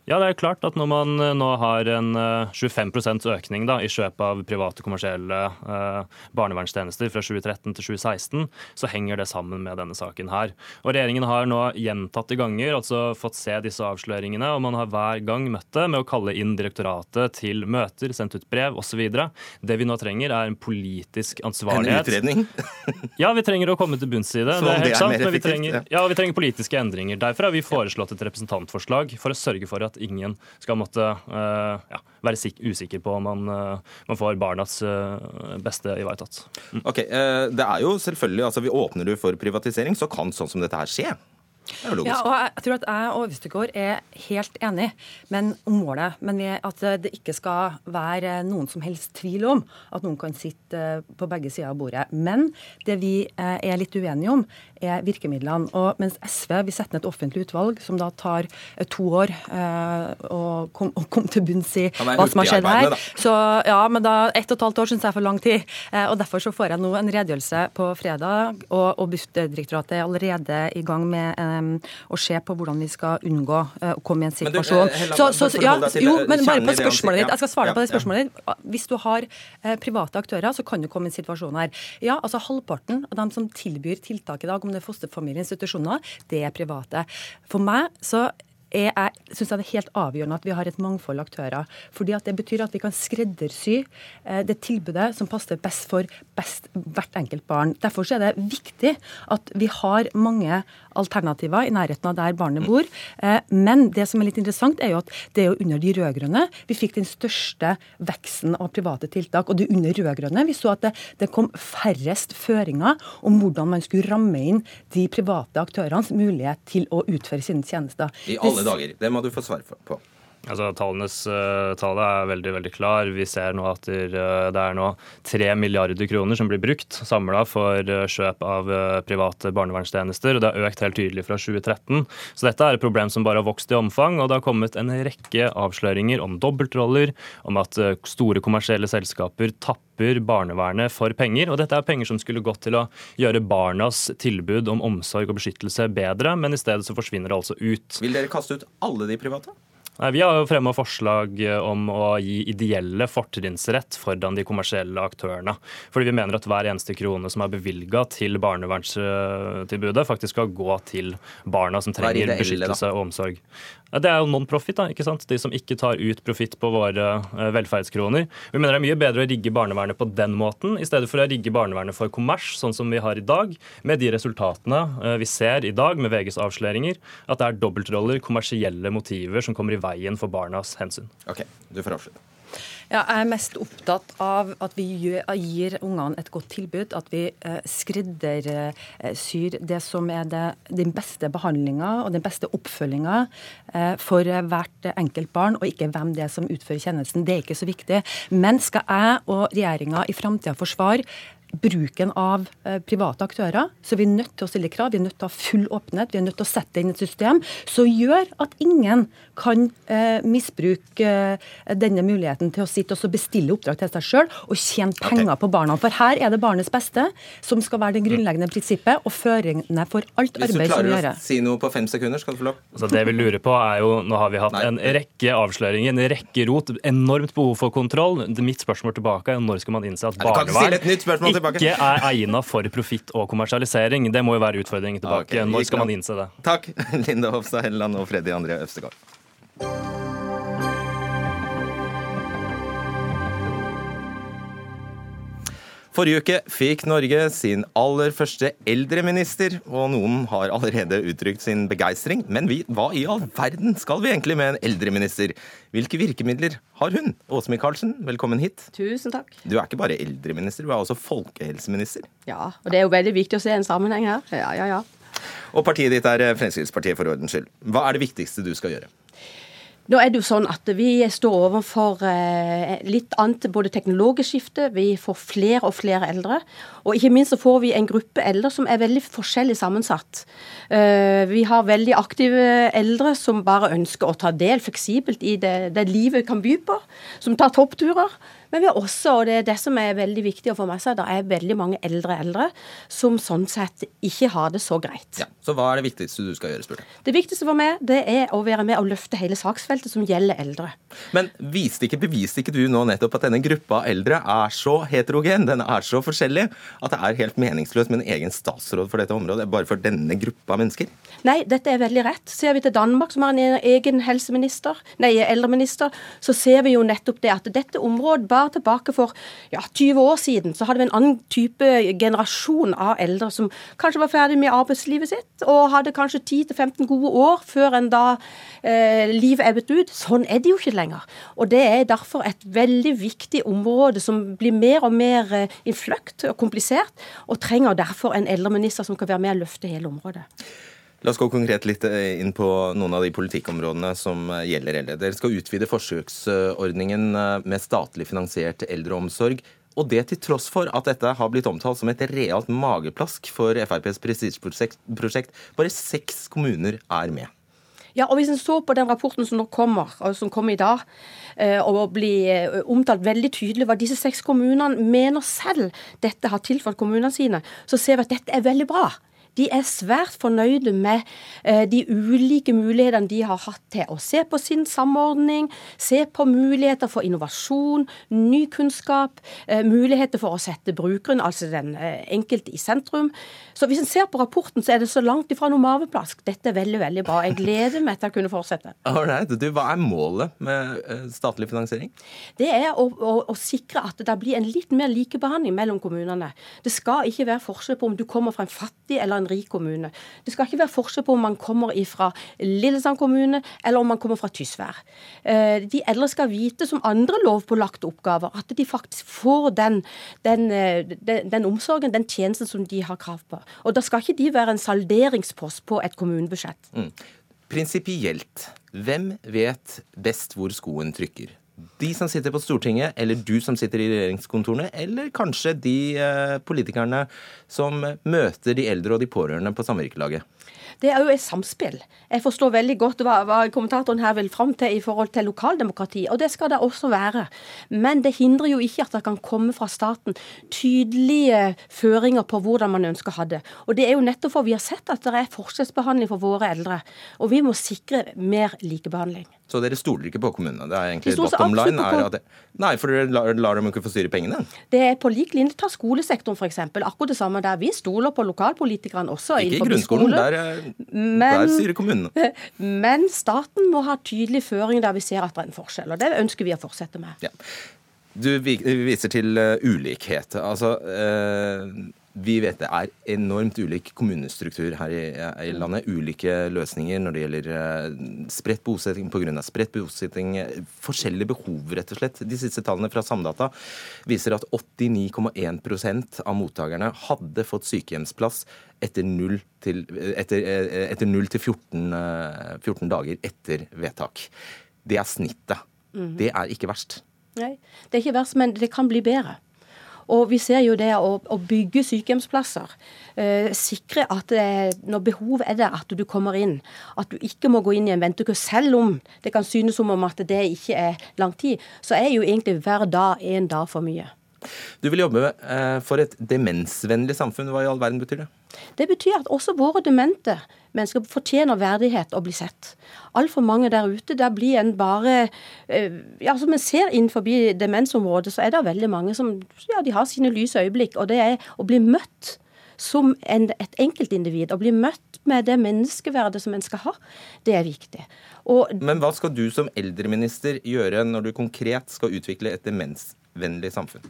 Ja, det er klart at når man eh, nå har en 25 eh, økning da, i kjøp av private kommersielle eh, barnevernstjenester fra 2013 til 2016, så henger det sammen med denne saken her. Og Regjeringen har nå gjentatte ganger altså fått se disse avsløringene, og man har hver gang møtt det med å kalle inn direktoratet til møter, sendt ut brev osv. Det vi nå trenger, er en politisk ansvarlighet. En utredning? ja, vi trenger å komme til bunns i det. det er helt sant, men vi trenger, ja, vi trenger politiske endringer. Derfor har vi foreslått et representantforslag for å sørge for at at ingen skal måtte uh, ja, være usikker på om man, uh, man får barnas uh, beste ivaretatt. Mm. Ok, Det er jo selvfølgelig, altså vi Åpner du for privatisering, så kan sånn som dette her skje. Ja, og jeg tror at jeg og Øvstegård er helt enig men, om målet. Men at det ikke skal være noen som helst tvil om at noen kan sitte på begge sider av bordet. Men det vi er litt uenige om, er virkemidlene. Og mens SV vil sette ned et offentlig utvalg som da tar eh, to år eh, å komme kom til bunns i hva som har skjedd her. Så ja, men da ett og et halvt år syns jeg er for lang tid. Eh, og derfor så får jeg nå en redegjørelse på fredag, og, og Bufdirektoratet er allerede i gang med å se på hvordan vi skal unngå å komme i en Men du, situasjon. Hella, Så, så, for ja, holde deg til, jo, eh, men bare på spørsmålet ditt. Jeg skal svare på det spørsmålet ditt. Hvis du har eh, private aktører, så kan du komme i en situasjon her. Ja, altså Halvparten av dem som tilbyr tiltak i dag, om det er fosterfamilieinstitusjoner, det er private. For meg så er jeg, synes det er helt avgjørende at vi har et mangfold av aktører. fordi at Det betyr at vi kan skreddersy eh, det tilbudet som passer best for best hvert enkelt barn. Derfor så er det viktig at vi har mange alternativer i nærheten av der barnet bor. Eh, Men det som er litt interessant, er jo at det er jo under de rød-grønne vi fikk den største veksten av private tiltak. Og det er under rød-grønne vi så at det, det kom færrest føringer om hvordan man skulle ramme inn de private aktørenes mulighet til å utføre sine tjenester. I Det alle dager. Det må du få svar på. Altså, Tallenes uh, tale er veldig veldig klar. Vi ser nå at det, eh, er nå 3 milliarder kroner som blir brukt samla for eh, kjøp av eh, private barnevernstjenester. og Det har økt helt tydelig fra 2013. Så dette er et problem som bare har vokst i omfang. og Det har kommet en rekke avsløringer om dobbeltroller, om at eh, store kommersielle selskaper tapper barnevernet for penger. og Dette er penger som skulle gått til å gjøre barnas tilbud om omsorg og beskyttelse bedre, men i stedet så forsvinner det altså ut. Vil dere kaste ut alle de private? Nei, Vi har jo fremma forslag eh, om å gi ideelle fortrinnsrett foran de kommersielle aktørene. Fordi vi mener at hver eneste krone som er bevilga til barnevernstilbudet, faktisk skal gå til barna som er trenger ideelle, beskyttelse og omsorg. Det er jo non-profit, da, ikke sant? de som ikke tar ut profitt på våre eh, velferdskroner. Vi mener det er mye bedre å rigge barnevernet på den måten, i stedet for å rigge barnevernet for kommers, sånn som vi har i dag, med de resultatene eh, vi ser i dag med VGs avsløringer, at det er dobbeltroller, kommersielle motiver, som kommer i veien for barnas hensyn. OK, du får avslutte. Ja, jeg er mest opptatt av at vi gir ungene et godt tilbud. At vi eh, skreddersyr det som er det, den beste behandlinga og den beste oppfølginga eh, for hvert enkelt barn, og ikke hvem det er som utfører tjenesten. Det er ikke så viktig. Men skal jeg og regjeringa i framtida forsvare bruken av eh, private aktører, så vi er nødt til å stille krav. Vi er nødt til å ha full åpenhet. Vi er nødt til å sette inn et system som gjør at ingen kan eh, misbruke eh, denne muligheten til å sitte og så bestille oppdrag til seg sjøl og tjene penger på barna. For her er det barnets beste som skal være det grunnleggende prinsippet og føringene for alt arbeid som gjøres. Hvis du klarer å gjøres. si noe på fem sekunder, skal du få lov. Altså, det vi lurer på er jo, Nå har vi hatt Nei. en rekke avsløringer, en rekke rot, enormt behov for kontroll. Mitt spørsmål tilbake er når skal man innse at barnevern ikke er egnet for profitt og kommersialisering? Det må jo være utfordringen tilbake. Okay. Når skal man innse det? Takk, Linda Hofstad Helleland og Freddy André Øvstegård. Forrige uke fikk Norge sin aller første eldreminister, og noen har allerede uttrykt sin begeistring. Men vi, hva i all verden skal vi egentlig med en eldreminister? Hvilke virkemidler har hun? Åse Michaelsen, velkommen hit. Tusen takk. Du er ikke bare eldreminister, du er også folkehelseminister. Ja, og det er jo veldig viktig å se en sammenheng her. Ja, ja, ja. Og partiet ditt er Fremskrittspartiet, for ordens skyld. Hva er det viktigste du skal gjøre? Nå er det jo sånn at vi står overfor eh, litt annet både teknologisk skifte, vi får flere og flere eldre, og ikke minst så får vi en gruppe eldre som er veldig forskjellig sammensatt. Eh, vi har veldig aktive eldre som bare ønsker å ta del fleksibelt i det, det livet kan by på, som tar toppturer. Men vi har også, og det er det som er veldig viktig å få med seg, det er veldig mange eldre eldre som sånn sett ikke har det så greit. Ja, Så hva er det viktigste du skal gjøre, spurte. Det viktigste for meg det er å være med og løfte hele saksfeltet som gjelder eldre. Men viste ikke, beviste ikke du nå nettopp at denne gruppa eldre er så heterogen, den er så forskjellig, at det er helt meningsløst med en egen statsråd for dette området, bare for denne gruppa mennesker? Nei, dette er veldig rett. Ser vi til Danmark, som har en egen helseminister, nei, eldreminister, så ser vi jo nettopp det at dette området bare tilbake for ja, 20 år siden, så hadde vi en annen type generasjon av eldre som kanskje var ferdig med arbeidslivet sitt, og hadde kanskje 10-15 gode år før en da eh, livet ebbet ut. Sånn er det jo ikke lenger. Og det er derfor et veldig viktig område som blir mer og mer eh, innfløkt og komplisert, og trenger derfor en eldreminister som kan være med og løfte hele området. La oss gå konkret litt eh, inn på noen av de politikkområdene som eh, gjelder eldre. Dere skal utvide forsøksordningen eh, med statlig finansiert eldreomsorg. Og det til tross for at dette har blitt omtalt som et realt mageplask for FrPs prestisjeprosjekt. Bare seks kommuner er med. Ja, og Hvis en så på den rapporten som nå kommer, og som kommer i dag, og blir omtalt veldig tydelig hva disse seks kommunene mener selv dette har tilført kommunene sine, så ser vi at dette er veldig bra. De er svært fornøyde med eh, de ulike mulighetene de har hatt til å se på sin samordning, se på muligheter for innovasjon, ny kunnskap, eh, muligheter for å sette brukeren, altså den eh, enkelte, i sentrum. Så hvis en ser på rapporten, så er det så langt ifra noe maveplask. Dette er veldig, veldig bra. Jeg gleder meg til å kunne fortsette. Alright. Du, hva er målet med statlig finansiering? Det er å, å, å sikre at det blir en litt mer likebehandling mellom kommunene. Det skal ikke være forskjell på om du kommer fra en fattig eller en rik kommune. Det skal ikke være forskjell på om man kommer fra Lillesand kommune eller om man kommer fra Tysvær. Eh, de eldre skal vite, som andre lovpålagte oppgaver, at de faktisk får den, den, eh, den, den omsorgen, den tjenesten som de har krav på. Og da skal ikke de være en salderingspost på et kommunebudsjett. Mm. Prinsipielt, hvem vet best hvor skoen trykker? De som sitter på Stortinget, eller du som sitter i regjeringskontorene, eller kanskje de eh, politikerne som møter de eldre og de pårørende på samvirkelaget? Det er jo et samspill. Jeg forstår veldig godt hva, hva kommentatoren her vil fram til i forhold til lokaldemokrati, og det skal det også være. Men det hindrer jo ikke at det kan komme fra staten tydelige føringer på hvordan man ønsker å ha det. Og det er jo nettopp for vi har sett at det er forskjellsbehandling for våre eldre, og vi må sikre mer likebehandling. Så dere stoler ikke på kommunene? Det er egentlig bottom line er at det, Nei, for dere lar, lar, dem ikke få styre pengene? Det er på lik linje. Ta skolesektoren f.eks. Akkurat det samme der. Vi stoler på lokalpolitikerne også. Ikke i grunnskolen, der, men, der styrer kommunene. Men staten må ha tydelig føring der vi ser at det er en forskjell. Og det ønsker vi å fortsette med. Ja. Du viser til uh, ulikhet. Altså, uh, vi vet det er enormt ulik kommunestruktur her i, i, landet. Ulike løsninger når det gjelder uh, spredt bosetting pga. spredt bosetting. Forskjellige behov, rett og slett. De siste tallene fra Samdata viser at 89,1% av mottakerne hadde fått sykehjemsplass etter 0 til, etter, etter 0 til 14, 14 dager etter vedtak. Det er snittet. Mm. Det er ikke verst. Nei, det er ikke verst, men det kan bli bedre. Og vi ser jo det å, å bygge sykehjemsplasser, eh, sikre at det, når behovet er der, at du kommer inn. At du ikke må gå inn i en ventekø, selv om det kan synes som om at det ikke er lang tid. Så er jo egentlig hver dag en dag for mye. Du vil jobbe eh, for et demensvennlig samfunn. Hva i all verden betyr det? Det betyr at også våre demente mennesker fortjener verdighet og bli sett. Altfor mange der ute, der blir en bare eh, ja, Som en ser innenfor demensområdet, så er det veldig mange som ja, de har sine lyse øyeblikk. Og det er å bli møtt som en, et enkeltindivid. Å bli møtt med det menneskeverdet som en skal ha, det er viktig. Og, Men hva skal du som eldreminister gjøre når du konkret skal utvikle et demensvennlig samfunn?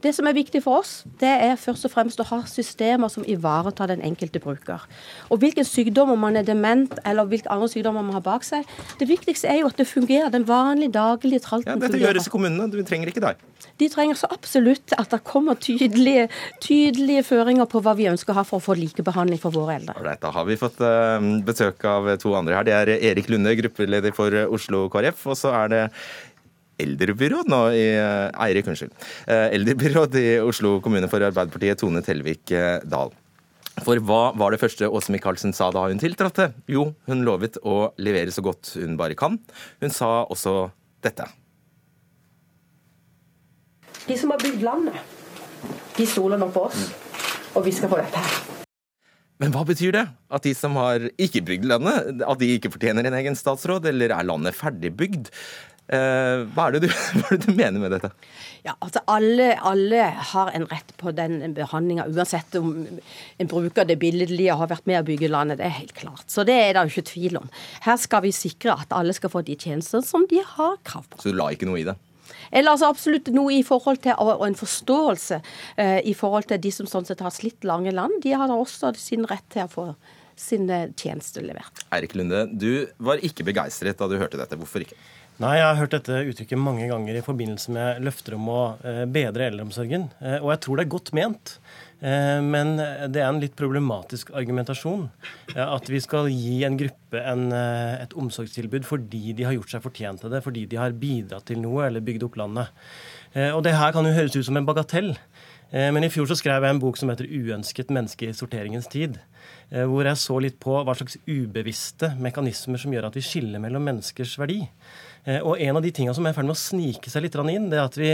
Det som er viktig for oss, det er først og fremst å ha systemer som ivaretar den enkelte bruker. Og hvilken sykdom, om man er dement eller hvilke andre sykdommer man har bak seg. Det viktigste er jo at det fungerer. Den vanlige, daglige tralten ja, dette fungerer. gjøres i kommunene, vi trenger ikke deg. De trenger så absolutt at det kommer tydelige, tydelige, føringer på hva vi ønsker å ha for å få likebehandling for våre eldre. Right, da har vi fått uh, besøk av to andre her. Det er Erik Lunde, gruppeleder for Oslo KrF. Og så er det eldrebyråd nå i eh, Eirik, unnskyld. Eh, eldrebyråd i Oslo kommune for Arbeiderpartiet, Tone Tellevik eh, Dahl. For hva var det første Åse Michaelsen sa da hun tiltrådte? Jo, hun lovet å levere så godt hun bare kan. Hun sa også dette. De som har bygd landet, de stoler nå på oss. Og vi skal få dette her. Men hva betyr det? At de som har ikke bygd landet, at de ikke fortjener en egen statsråd? Eller er landet ferdigbygd? Eh, hva er, du, hva er, det du, mener med dette? Ja, altså alle, alle har en rett på den behandlinga, uansett om en bruker det billedlige og har vært med å bygge landet. Det er helt klart. Så det er det jo ikke tvil om. Her skal vi sikre at alle skal få de tjenester som de har krav på. Så du la ikke noe i det? Eller altså absolutt noe i forhold til, og, en forståelse eh, i forhold til de som sånn sett har slitt lange land. De har da også sin rett til å få sine tjenester levert. Eirik Lunde, du var ikke begeistret da du hørte dette. Hvorfor ikke? Nei, Jeg har hørt dette uttrykket mange ganger i forbindelse med løfter om å eh, bedre eldreomsorgen. Eh, og jeg tror det er godt ment. Eh, men det er en litt problematisk argumentasjon. At vi skal gi en gruppe en, et omsorgstilbud fordi de har gjort seg fortjent til det, fordi de har bidratt til noe eller bygd opp landet. Og det her kan jo høres ut som en bagatell. Men i fjor så skrev jeg en bok som heter 'Uønsket menneske i sorteringens tid'. Hvor jeg så litt på hva slags ubevisste mekanismer som gjør at vi skiller mellom menneskers verdi. Eh, og en av de tingene som er i ferd med å snike seg litt inn, det er at vi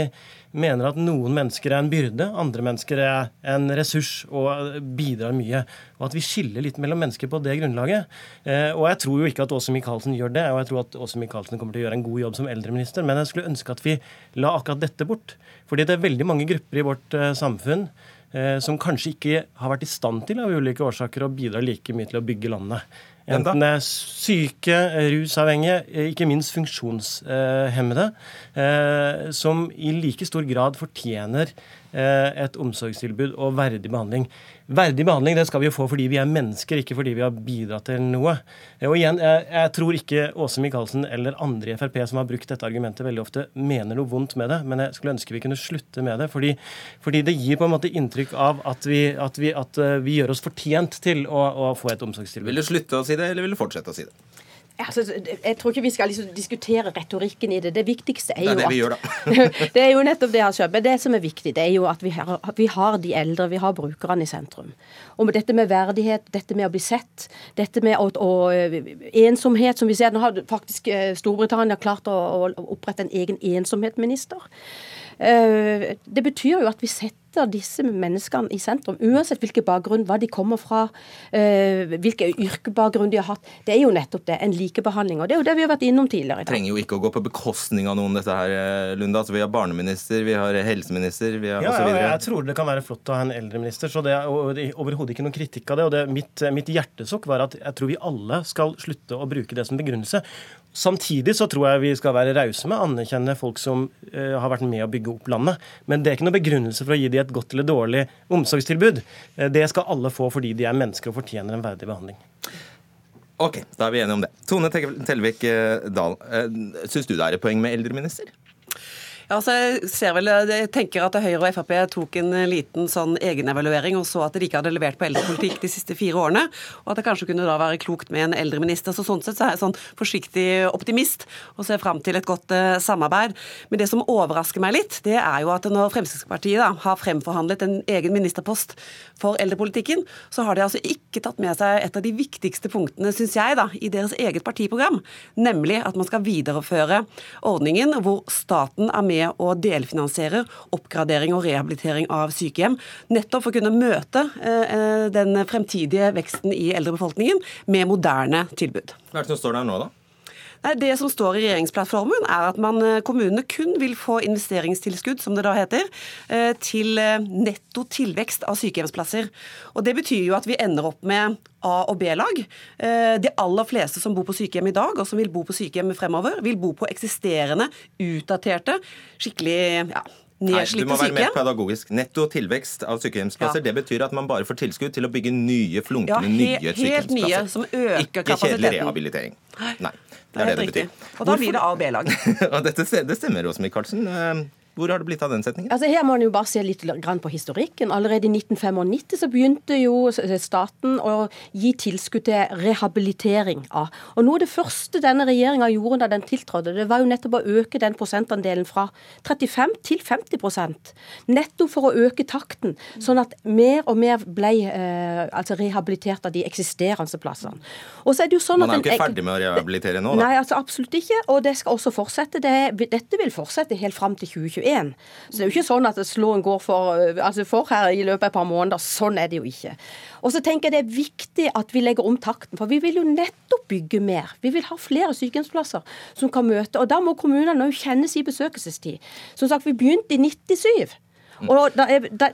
mener at noen mennesker er en byrde, andre mennesker er en ressurs og bidrar mye. Og at vi skiller litt mellom mennesker på det grunnlaget. Eh, og jeg tror jo ikke at Åse Michaelsen gjør det, og jeg tror at Åse Michaelsen kommer til å gjøre en god jobb som eldreminister, men jeg skulle ønske at vi la akkurat dette bort. Fordi det er veldig mange grupper i vårt eh, samfunn som kanskje ikke har vært i stand til av ulike årsaker å bidra like mye til å bygge landet. Enten det er syke, rusavhengige, ikke minst funksjonshemmede, eh, som i like stor grad fortjener Eh, et omsorgstilbud og verdig behandling. Verdig behandling det skal vi jo få fordi vi er mennesker, ikke fordi vi har bidratt til noe. Og igjen, Jeg, jeg tror ikke Åse Michaelsen eller andre i Frp som har brukt dette argumentet veldig ofte, mener noe vondt med det, men jeg skulle ønske vi kunne slutte med det. Fordi, fordi det gir på en måte inntrykk av at vi, at vi, at eh, vi gjør oss fortjent til å, å få et omsorgstilbud. Vil du slutte å si det, eller vil du fortsette å si det? Altså, jeg tror ikke vi skal liksom diskutere retorikken i det. Det viktigste er jo det er det vi gjør, da. det er jo nettopp det, altså. Men det som er viktig, det er jo at vi har, vi har de eldre, vi har brukerne i sentrum. Og med dette med verdighet, dette med å bli sett, dette med å, å, ensomhet, som vi ser Nå har faktisk eh, Storbritannia klart å, å opprette en egen ensomhetsminister. Eh, det betyr jo at vi setter disse menneskene i sentrum, uansett hvilken bakgrunn, hva de kommer fra, eh, hvilken yrkebakgrunn de har hatt. Det er jo nettopp det, en likebehandling. Og det er jo det vi har vært innom tidligere i dag. Trenger jo ikke å gå på bekostning av noen, dette her, eh, Lunde. Altså, vi har barneminister, vi har helseminister, vi har ja, osv. Ja, jeg tror det kan være flott å ha en eldreminister, så det er overhodet ikke noen kritikk av det. Og det, mitt, mitt hjertesukk var at jeg tror vi alle skal slutte å bruke det som begrunnelse. Samtidig så tror jeg vi skal være rause med å anerkjenne folk som uh, har vært med å bygge opp landet. Men det er ikke noe begrunnelse for å gi dem et godt eller dårlig omsorgstilbud. Uh, det skal alle få fordi de er mennesker og fortjener en verdig behandling. Ok, da er vi enige om det. Tone Tellevik eh, Dahl, syns du det er et poeng med eldreminister? Ja, altså jeg ser vel, jeg tenker at Høyre og Frp tok en liten sånn egenevaluering og så at de ikke hadde levert på eldrepolitikk de siste fire årene, og at det kanskje kunne da være klokt med en eldreminister. Så sånn sett så er jeg sånn forsiktig optimist og ser fram til et godt uh, samarbeid. Men det som overrasker meg litt, det er jo at når Fremskrittspartiet da har fremforhandlet en egen ministerpost for eldrepolitikken, så har de altså ikke tatt med seg et av de viktigste punktene, syns jeg, da, i deres eget partiprogram, nemlig at man skal videreføre ordningen hvor staten er med med å delfinansiere oppgradering og rehabilitering av sykehjem. Nettopp for å kunne møte eh, den fremtidige veksten i eldrebefolkningen med moderne tilbud. Hva er det som står der nå, da? Nei, Det som står i regjeringsplattformen, er at man, eh, kommunene kun vil få investeringstilskudd, som det da heter, eh, til netto tilvekst av sykehjemsplasser. Og Det betyr jo at vi ender opp med A- og B-lag. De aller fleste som bor på sykehjem i dag, og som vil bo på sykehjem fremover, vil bo på eksisterende, utdaterte, skikkelig ja, Nei, du må være mer pedagogisk. Netto tilvekst av sykehjemsplasser, ja. det betyr at man bare får tilskudd til å bygge nye, flunkende ja, nye sykehjemsplasser. Helt nye, som øker Ikke kjedelig rehabilitering. Nei, det er det det, betyr. Og da blir det A- og B-lag. det stemmer, Åse Michaelsen. Hvor har det blitt av den setningen? Altså Her må man jo bare se litt på historikken. Allerede i 1995 så begynte jo staten å gi tilskudd til rehabilitering av. Og Noe av det første denne regjeringa gjorde da den tiltrådte, det var jo nettopp å øke den prosentandelen fra 35 til 50% Nettopp for å øke takten, sånn at mer og mer ble eh, altså rehabilitert av de eksisterende plassene. Og så er det jo sånn man er jo ikke ferdig med å rehabilitere nå, da? Nei, altså absolutt ikke. Og det skal også fortsette. Det, dette vil fortsette helt fram til 2021. 2021. Så det er jo ikke sånn at slåen går for, øh, altså for her i løpet av et par måneder. Sånn er det jo ikke. Og så tenker jeg det er viktig at vi legger om takten, for vi vil jo nettopp bygge mer. Vi vil ha flere sykehjemsplasser som kan møte. Og da må kommunene jo kjenne sin besøkelsestid. Som sagt, vi begynte i 97. Og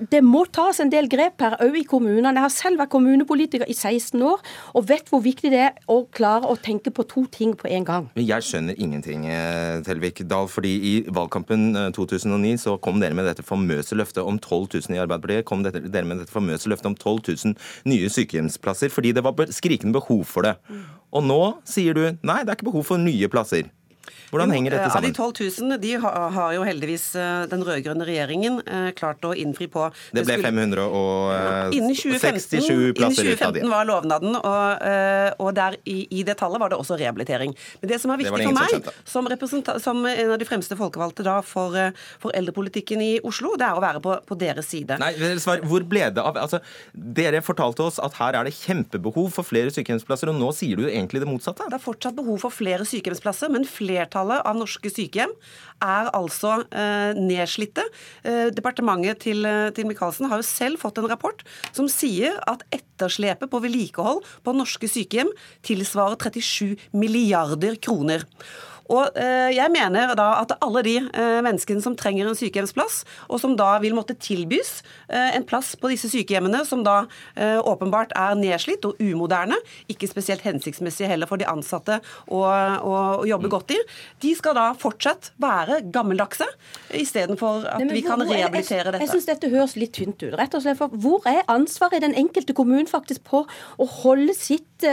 Det må tas en del grep her, òg i kommunene. Jeg har selv vært kommunepolitiker i 16 år og vet hvor viktig det er å klare å tenke på to ting på en gang. Men Jeg skjønner ingenting, eh, Telvik Dahl. fordi I valgkampen 2009 eh, så kom dere med dette famøse løftet om 12 000 i Arbeiderpartiet. kom dere med dette famøse løftet om 12 000 nye sykehjemsplasser fordi det var skrikende behov for det. Og nå sier du nei, det er ikke behov for nye plasser. Hvordan henger dette sammen? Av de 12 000 de har, jo heldigvis eh, den rød-grønne regjeringen eh, klart å innfri på. Det ble 567 plasser innen 2015 var lovnaden, og, eh, og der i, i, det tallet var det også rehabilitering. Men det som er viktig for meg, som, som, en av de fremste folkevalgte da for, for, eldrepolitikken i Oslo, det er å være på, på deres side. Nei, svar, hvor ble det av altså, Dere fortalte oss at her er det kjempebehov for flere sykehjemsplasser, og nå sier du egentlig det motsatte? Det er fortsatt behov for flere sykehjemsplasser, men flere flertallet av norske sykehjem er altså eh, nedslitte. Eh, departementet til, eh, til Michaelsen har jo selv fått en rapport som sier at etterslepet på vedlikehold på norske sykehjem tilsvarer 37 milliarder kroner. Og eh, jeg mener da at alle de eh, menneskene som trenger en sykehjemsplass, og som da vil måtte tilbys eh, en plass på disse sykehjemmene, som da åpenbart er nedslitt og umoderne, ikke spesielt hensiktsmessig heller for de ansatte å, å, å jobbe godt i, de skal da fortsatt være gammeldagse, istedenfor at Nei, vi kan rehabilitere dette. Jeg, jeg syns dette høres litt tynt ut. rett og slett, for Hvor er ansvaret i den enkelte kommunen faktisk på å holde sitt,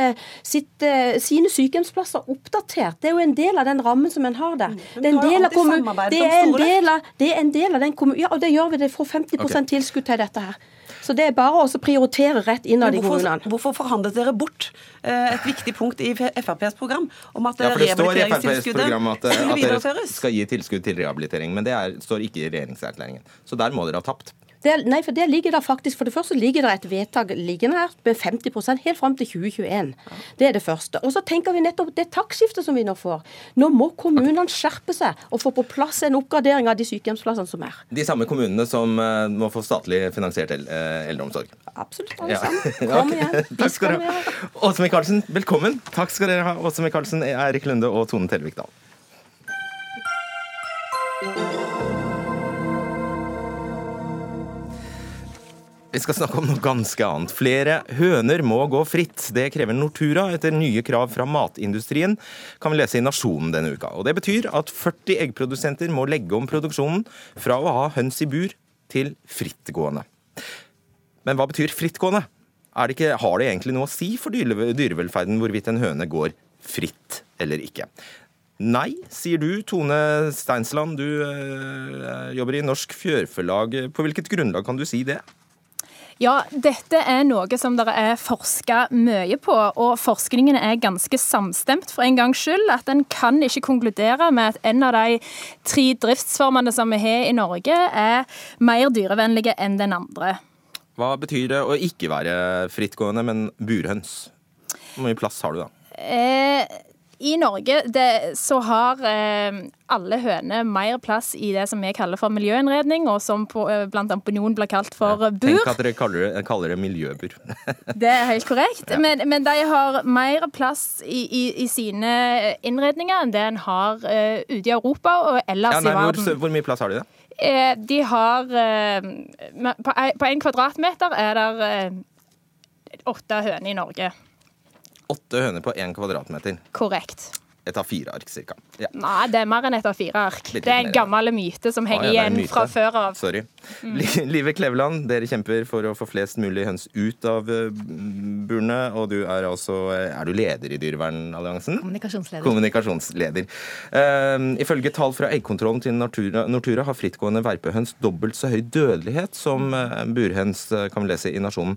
sitt, sine sykehjemsplasser oppdatert? Det er jo en del av den rammen som en har der. Mm. Det er en del av kommunen. Det er en del av, det er en del av den kommunen. Ja, og det gjør vi. Det får 50 okay. tilskudd til dette her. Så det er bare å prioritere rett innad i kommunene. Hvorfor forhandlet dere bort eh, et viktig punkt i FrPs program om at ja, for det står i FrPs program at, at dere skal gi tilskudd til rehabilitering, men det er, står ikke i regjeringserklæringen. Så der må dere ha tapt. Det, nei, for det ligger der faktisk, for det første ligger det et vedtak liggende her med 50% helt fram til 2021. Det er det første. Og så tenker vi nettopp det taktskiftet som vi nå får. Nå må kommunene skjerpe seg og få på plass en oppgradering av de sykehjemsplassene som er. De samme kommunene som uh, må få statlig finansiert el uh, eldreomsorg? Absolutt, alle ja. sammen. Kom igjen. Takk skal dere ha. Åse Michaelsen, velkommen. Takk skal dere ha. Åse Michaelsen, Eirik Lunde og Tone Tellevik Dahl. Vi skal snakke om noe ganske annet. Flere høner må gå fritt. Det krever Nortura etter nye krav fra matindustrien, kan vi lese i Nasjonen denne uka. Og Det betyr at 40 eggprodusenter må legge om produksjonen fra å ha høns i bur til frittgående. Men hva betyr frittgående? Det ikke, har det egentlig noe å si for dyrevelferden hvorvidt en høne går fritt eller ikke? Nei, sier du. Tone Steinsland, du øh, jobber i Norsk Fjørfelag. På hvilket grunnlag kan du si det? Ja, dette er noe som dere er forska mye på, og forskningen er ganske samstemt for en gangs skyld. At en kan ikke konkludere med at en av de tre driftsformene som vi har i Norge, er mer dyrevennlige enn den andre. Hva betyr det å ikke være frittgående, men burhøns? Hvor mye plass har du da? Eh, i Norge det, så har eh, alle høner mer plass i det som vi kaller for miljøinnredning, og som på, eh, blant opinion blir kalt for ja, bur. Tenk at dere kaller det, kaller det miljøbur. det er helt korrekt. Ja. Men, men, de har mer plass i, i, i, sine innredninger enn det en har uh, ute i Europa og ellers ja, nei, i verden. Hvor, hvor, mye plass har de, da? Eh, de har På én kvadratmeter er det åtte høner i Norge. Åtte høner på én kvadratmeter. Korrekt. Et av fire ark, cirka. Ja. Nei, det er mer enn et av fire ark. Litt det er en gammel myte som henger ah, ja, igjen fra før av. Sorry. Mm. Live Kleveland, dere kjemper for å få flest mulig høns ut av eh, burene. Og du er altså Er du leder i Dyrevernalliansen? Kommunikasjonsleder. Kommunikasjonsleder. Uh, ifølge tall fra eggkontrollen til Nortura, Nortura har frittgående verpehøns dobbelt så høy dødelighet som uh, burhøns, kan vi lese i Nasjonen.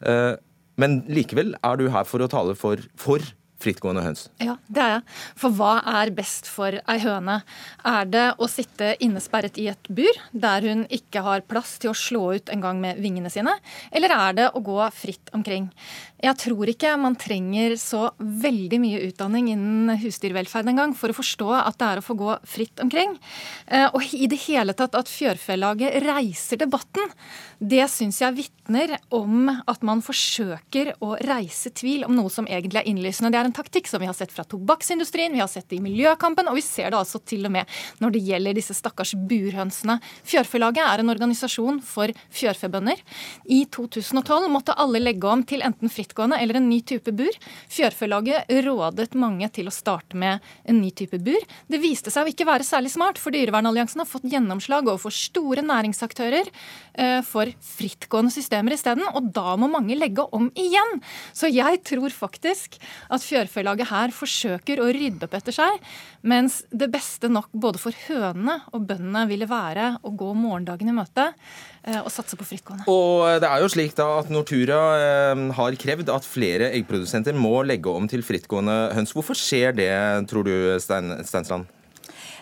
Uh, men likevel er du her for å tale for, for frittgående høns? Ja, det er jeg. For hva er best for ei høne? Er det å sitte innesperret i et bur, der hun ikke har plass til å slå ut en gang med vingene sine? Eller er det å gå fritt omkring? Jeg tror ikke man trenger så veldig mye utdanning innen husdyrvelferd engang for å forstå at det er å få gå fritt omkring. Eh, og i det hele tatt at Fjørfelaget reiser debatten, det syns jeg vitner om at man forsøker å reise tvil om noe som egentlig er innlysende. Det er en taktikk som vi har sett fra tobakksindustrien, vi har sett det i miljøkampen, og vi ser det altså til og med når det gjelder disse stakkars burhønsene. Fjørfelaget er en organisasjon for fjørfebønder. I 2012 måtte alle legge om til enten frittgående eller en ny type bur. Fjørfelaget rådet mange til å starte med en ny type bur. Det viste seg å ikke være særlig smart, for Dyrevernalliansen har fått gjennomslag overfor store næringsaktører eh, for frittgående systemer isteden, og da må mange legge om igjen. Så jeg tror faktisk at Fjørfelaget her forsøker å rydde opp etter seg, mens det beste nok både for hønene og bøndene ville være å gå morgendagen i møte eh, og satse på frittgående. Og det er jo slik da at Nortura eh, har krevd at flere eggprodusenter må legge om til frittgående høns. Hvorfor skjer det, tror du, Stein, Steinsland?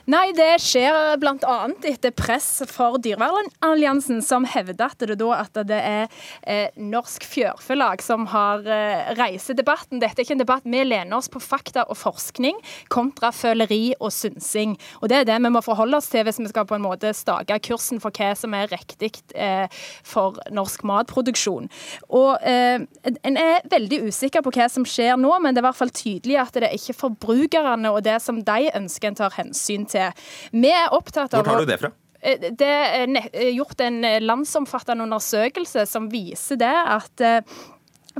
Nei, det skjer bl.a. etter press for Dyrevernalliansen, som hevder at det er eh, Norsk Fjørfelag som har eh, reiser debatten. Dette er ikke en debatt. Vi lener oss på fakta og forskning kontra føleri og synsing. Og Det er det vi må forholde oss til hvis vi skal på en måte stake kursen for hva som er riktig eh, for norsk matproduksjon. Og En er veldig usikker på hva som skjer nå, men det er i hvert fall tydelig at det er ikke forbrukerne og det som de ønsker en tar hensyn til. Vi er opptatt av Hvor tar du det fra? Eh, det er gjort en landsomfattende undersøkelse som viser det at eh,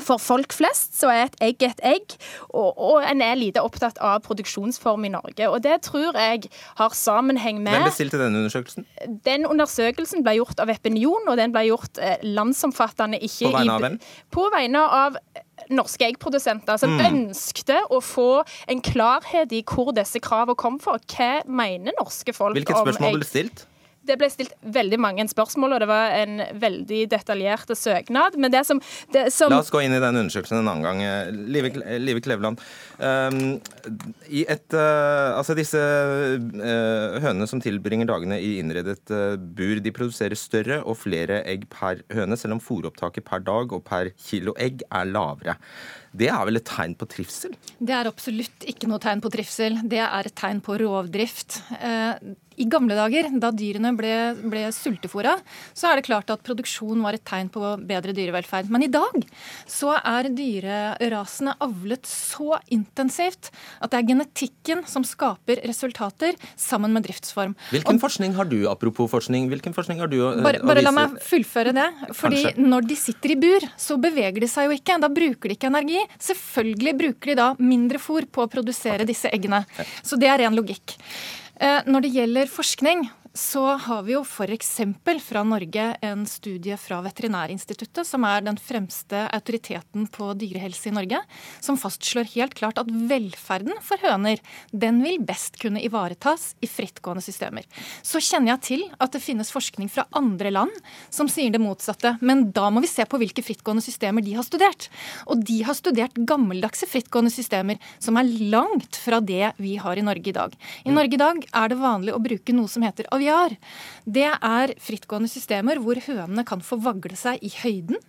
for folk flest så er et egg et egg, og, og, en er lite opptatt av produksjonsform i Norge. Og Det tror jeg har sammenheng med Hvem bestilte denne undersøkelsen? Den undersøkelsen ble gjort av Epinion, og den ble gjort eh, landsomfattende. Ikke på vegne av hvem? På vegne av norske eggprodusenter som mm. ønskte å få en klarhet i hvor disse kravene kom fra. Hva mener norske folk om egg? Hvilket spørsmål ble stilt? Det ble stilt veldig mange spørsmål, og det var en veldig detaljert søknad. Men det som, det som La oss gå inn i den undersøkelsen en annen gang. Live, Live Kleveland. Um, et, uh, altså disse uh, hønene som tilbringer dagene i innredet uh, bur, de produserer større og flere egg per høne, selv om fòropptaket per dag og per kilo egg er lavere. Det er vel et tegn på trivsel? Det er absolutt ikke noe tegn på trivsel. Det er et tegn på rovdrift. I gamle dager, da dyrene ble, ble sultefòra, så er det klart at produksjon var et tegn på bedre dyrevelferd. Men i dag så er dyrerasene avlet så intensivt at det er genetikken som skaper resultater, sammen med driftsform. Hvilken Og, forskning har du, apropos forskning, hvilken forskning har du å, bare, bare la meg fullføre det. Fordi Kanskje. når de sitter i bur, så beveger de seg jo ikke. Da bruker de ikke energi. Selvfølgelig bruker de da mindre fôr på å produsere disse eggene. Så det er ren logikk. Eh, når det gjelder forskning, så har vi jo f.eks. fra Norge en studie fra Veterinærinstituttet, som er den fremste autoriteten på dyrehelse i Norge, som fastslår helt klart at velferden for høner den vil best kunne ivaretas i frittgående systemer. Så kjenner jeg til at det finnes forskning fra andre land som sier det motsatte. Men da må vi se på hvilke frittgående systemer de har studert. Og de har studert gammeldagse frittgående systemer som er langt fra det vi har i Norge i dag. I Norge i dag er det vanlig å bruke noe som heter aviar har, det er frittgående systemer hvor hønene kan få vagle seg i høyden.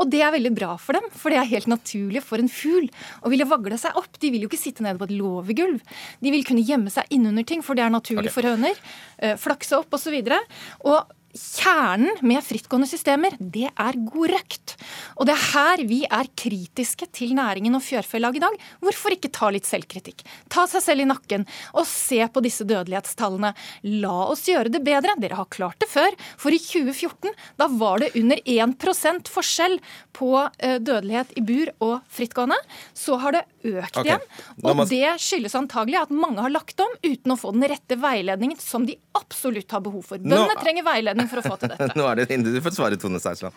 Og det er veldig bra for dem, for det er helt naturlig for en fugl å ville vagle seg opp. De vil jo ikke sitte nede på et låvegulv. De vil kunne gjemme seg innunder ting, for det er naturlig okay. for høner. Eh, flakse opp osv. Og, så og Kjernen med frittgående systemer, det er god røkt. Og det er her vi er kritiske til næringen og fjørfelag i dag. Hvorfor ikke ta litt selvkritikk? Ta seg selv i nakken og se på disse dødelighetstallene. La oss gjøre det bedre. Dere har klart det før. For i 2014 da var det under 1% forskjell på eh, dødelighet i bur og frittgående. Så har det økt okay. igjen. Og det skyldes antagelig at mange har lagt om uten å få den rette veiledningen som de absolutt har behov for. Bøndene trenger veiledning anledning for å få til dette. Nå er det Inde, du får svare, Tone Steinsland.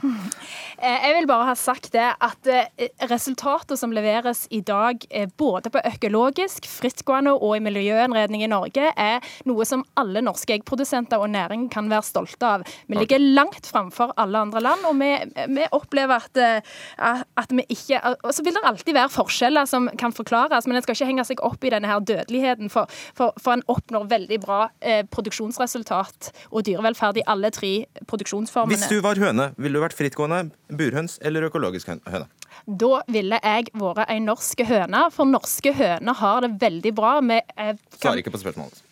Eh, jeg vil bare ha sagt det at eh, resultatet som leveres i dag, eh, både på økologisk, frittgående og i miljøinnredning i Norge, er noe som alle norske eggprodusenter og næring kan være stolte av. Vi ligger langt framfor alle andre land, og vi, vi opplever at, at, vi ikke Og så vil det alltid være forskjeller som kan forklares, men en skal ikke henge seg opp i denne her dødeligheten, for, for, for en oppnår veldig bra eh, produksjonsresultat og dyrevelferd i alle tre produksjonsformene. Hvis du var høne, ville du vært frittgående, burhøns eller økologisk høne? Da ville jeg vært ei norsk høne, for norske høner har det veldig bra. med... Kan... Svarer ikke på spørsmålet.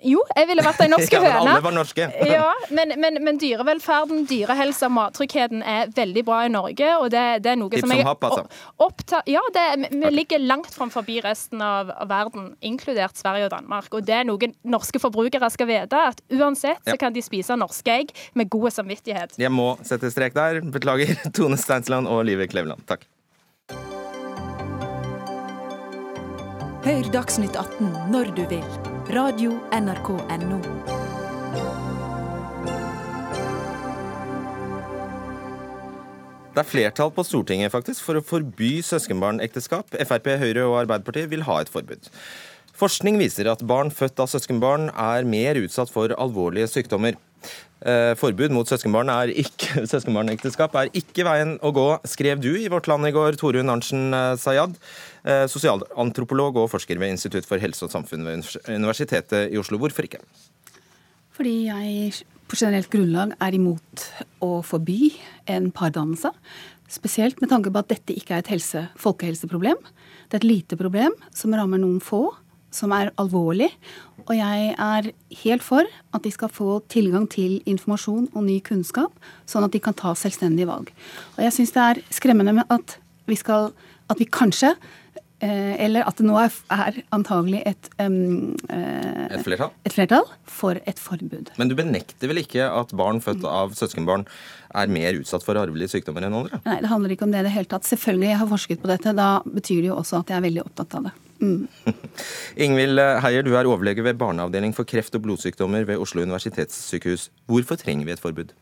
Jo, jeg ville vært ei norsk ja, høne. Alle var norske. ja, men, men, men, dyrevelferden, dyrehelsa, mattryggheten er veldig bra i Norge. og det, det er noe Tips som jeg opp, opptar Ja, det, vi ligger langt framfor resten av, av, verden, inkludert Sverige og Danmark. Og det er noe norske forbrukere skal vite, at uansett så kan de spise norske egg med god samvittighet. Jeg må sette strek der. Beklager, Tone Steinsland og Live Kleveland. Takk. Hør Dagsnytt 18 når du vil Radio NRK NO. Det er flertall på Stortinget faktisk for å forby søskenbarnekteskap. Frp, Høyre og Arbeiderpartiet vil ha et forbud. Forskning viser at barn født av søskenbarn er mer utsatt for alvorlige sykdommer. Eh, forbud mot søskenbarn er søskenbarnekteskap er ikke veien å gå, skrev du i Vårt Land i går, Torunn Arntzen eh, Sayad, eh, sosialantropolog og forsker ved Institutt for helse og samfunn ved Universitetet i Oslo. Hvorfor ikke? Fordi jeg på generelt grunnlag er imot å forby en pardannelse. Spesielt med tanke på at dette ikke er et helse, folkehelseproblem. Det er et lite problem som rammer noen få, som er alvorlig. Og jeg er helt for at de skal få tilgang til informasjon og ny kunnskap, sånn at de kan ta selvstendige valg. Og jeg syns det er skremmende med at vi skal at vi kanskje Eh, eller at det nå er, er antagelig et, um, et, flertall? et, flertall? for et forbud. Men du benekter vel ikke at barn født av søskenbarn er mer utsatt for arvelige sykdommer enn andre? Nei, det handler ikke om det i det hele tatt. Selvfølgelig, jeg har forsket på dette. Da betyr det jo også at jeg er veldig opptatt av det. Mm. Ingvild Heier, du er overlege ved barneavdeling for kreft og blodsykdommer ved Oslo universitetssykehus. Hvorfor trenger vi et forbud?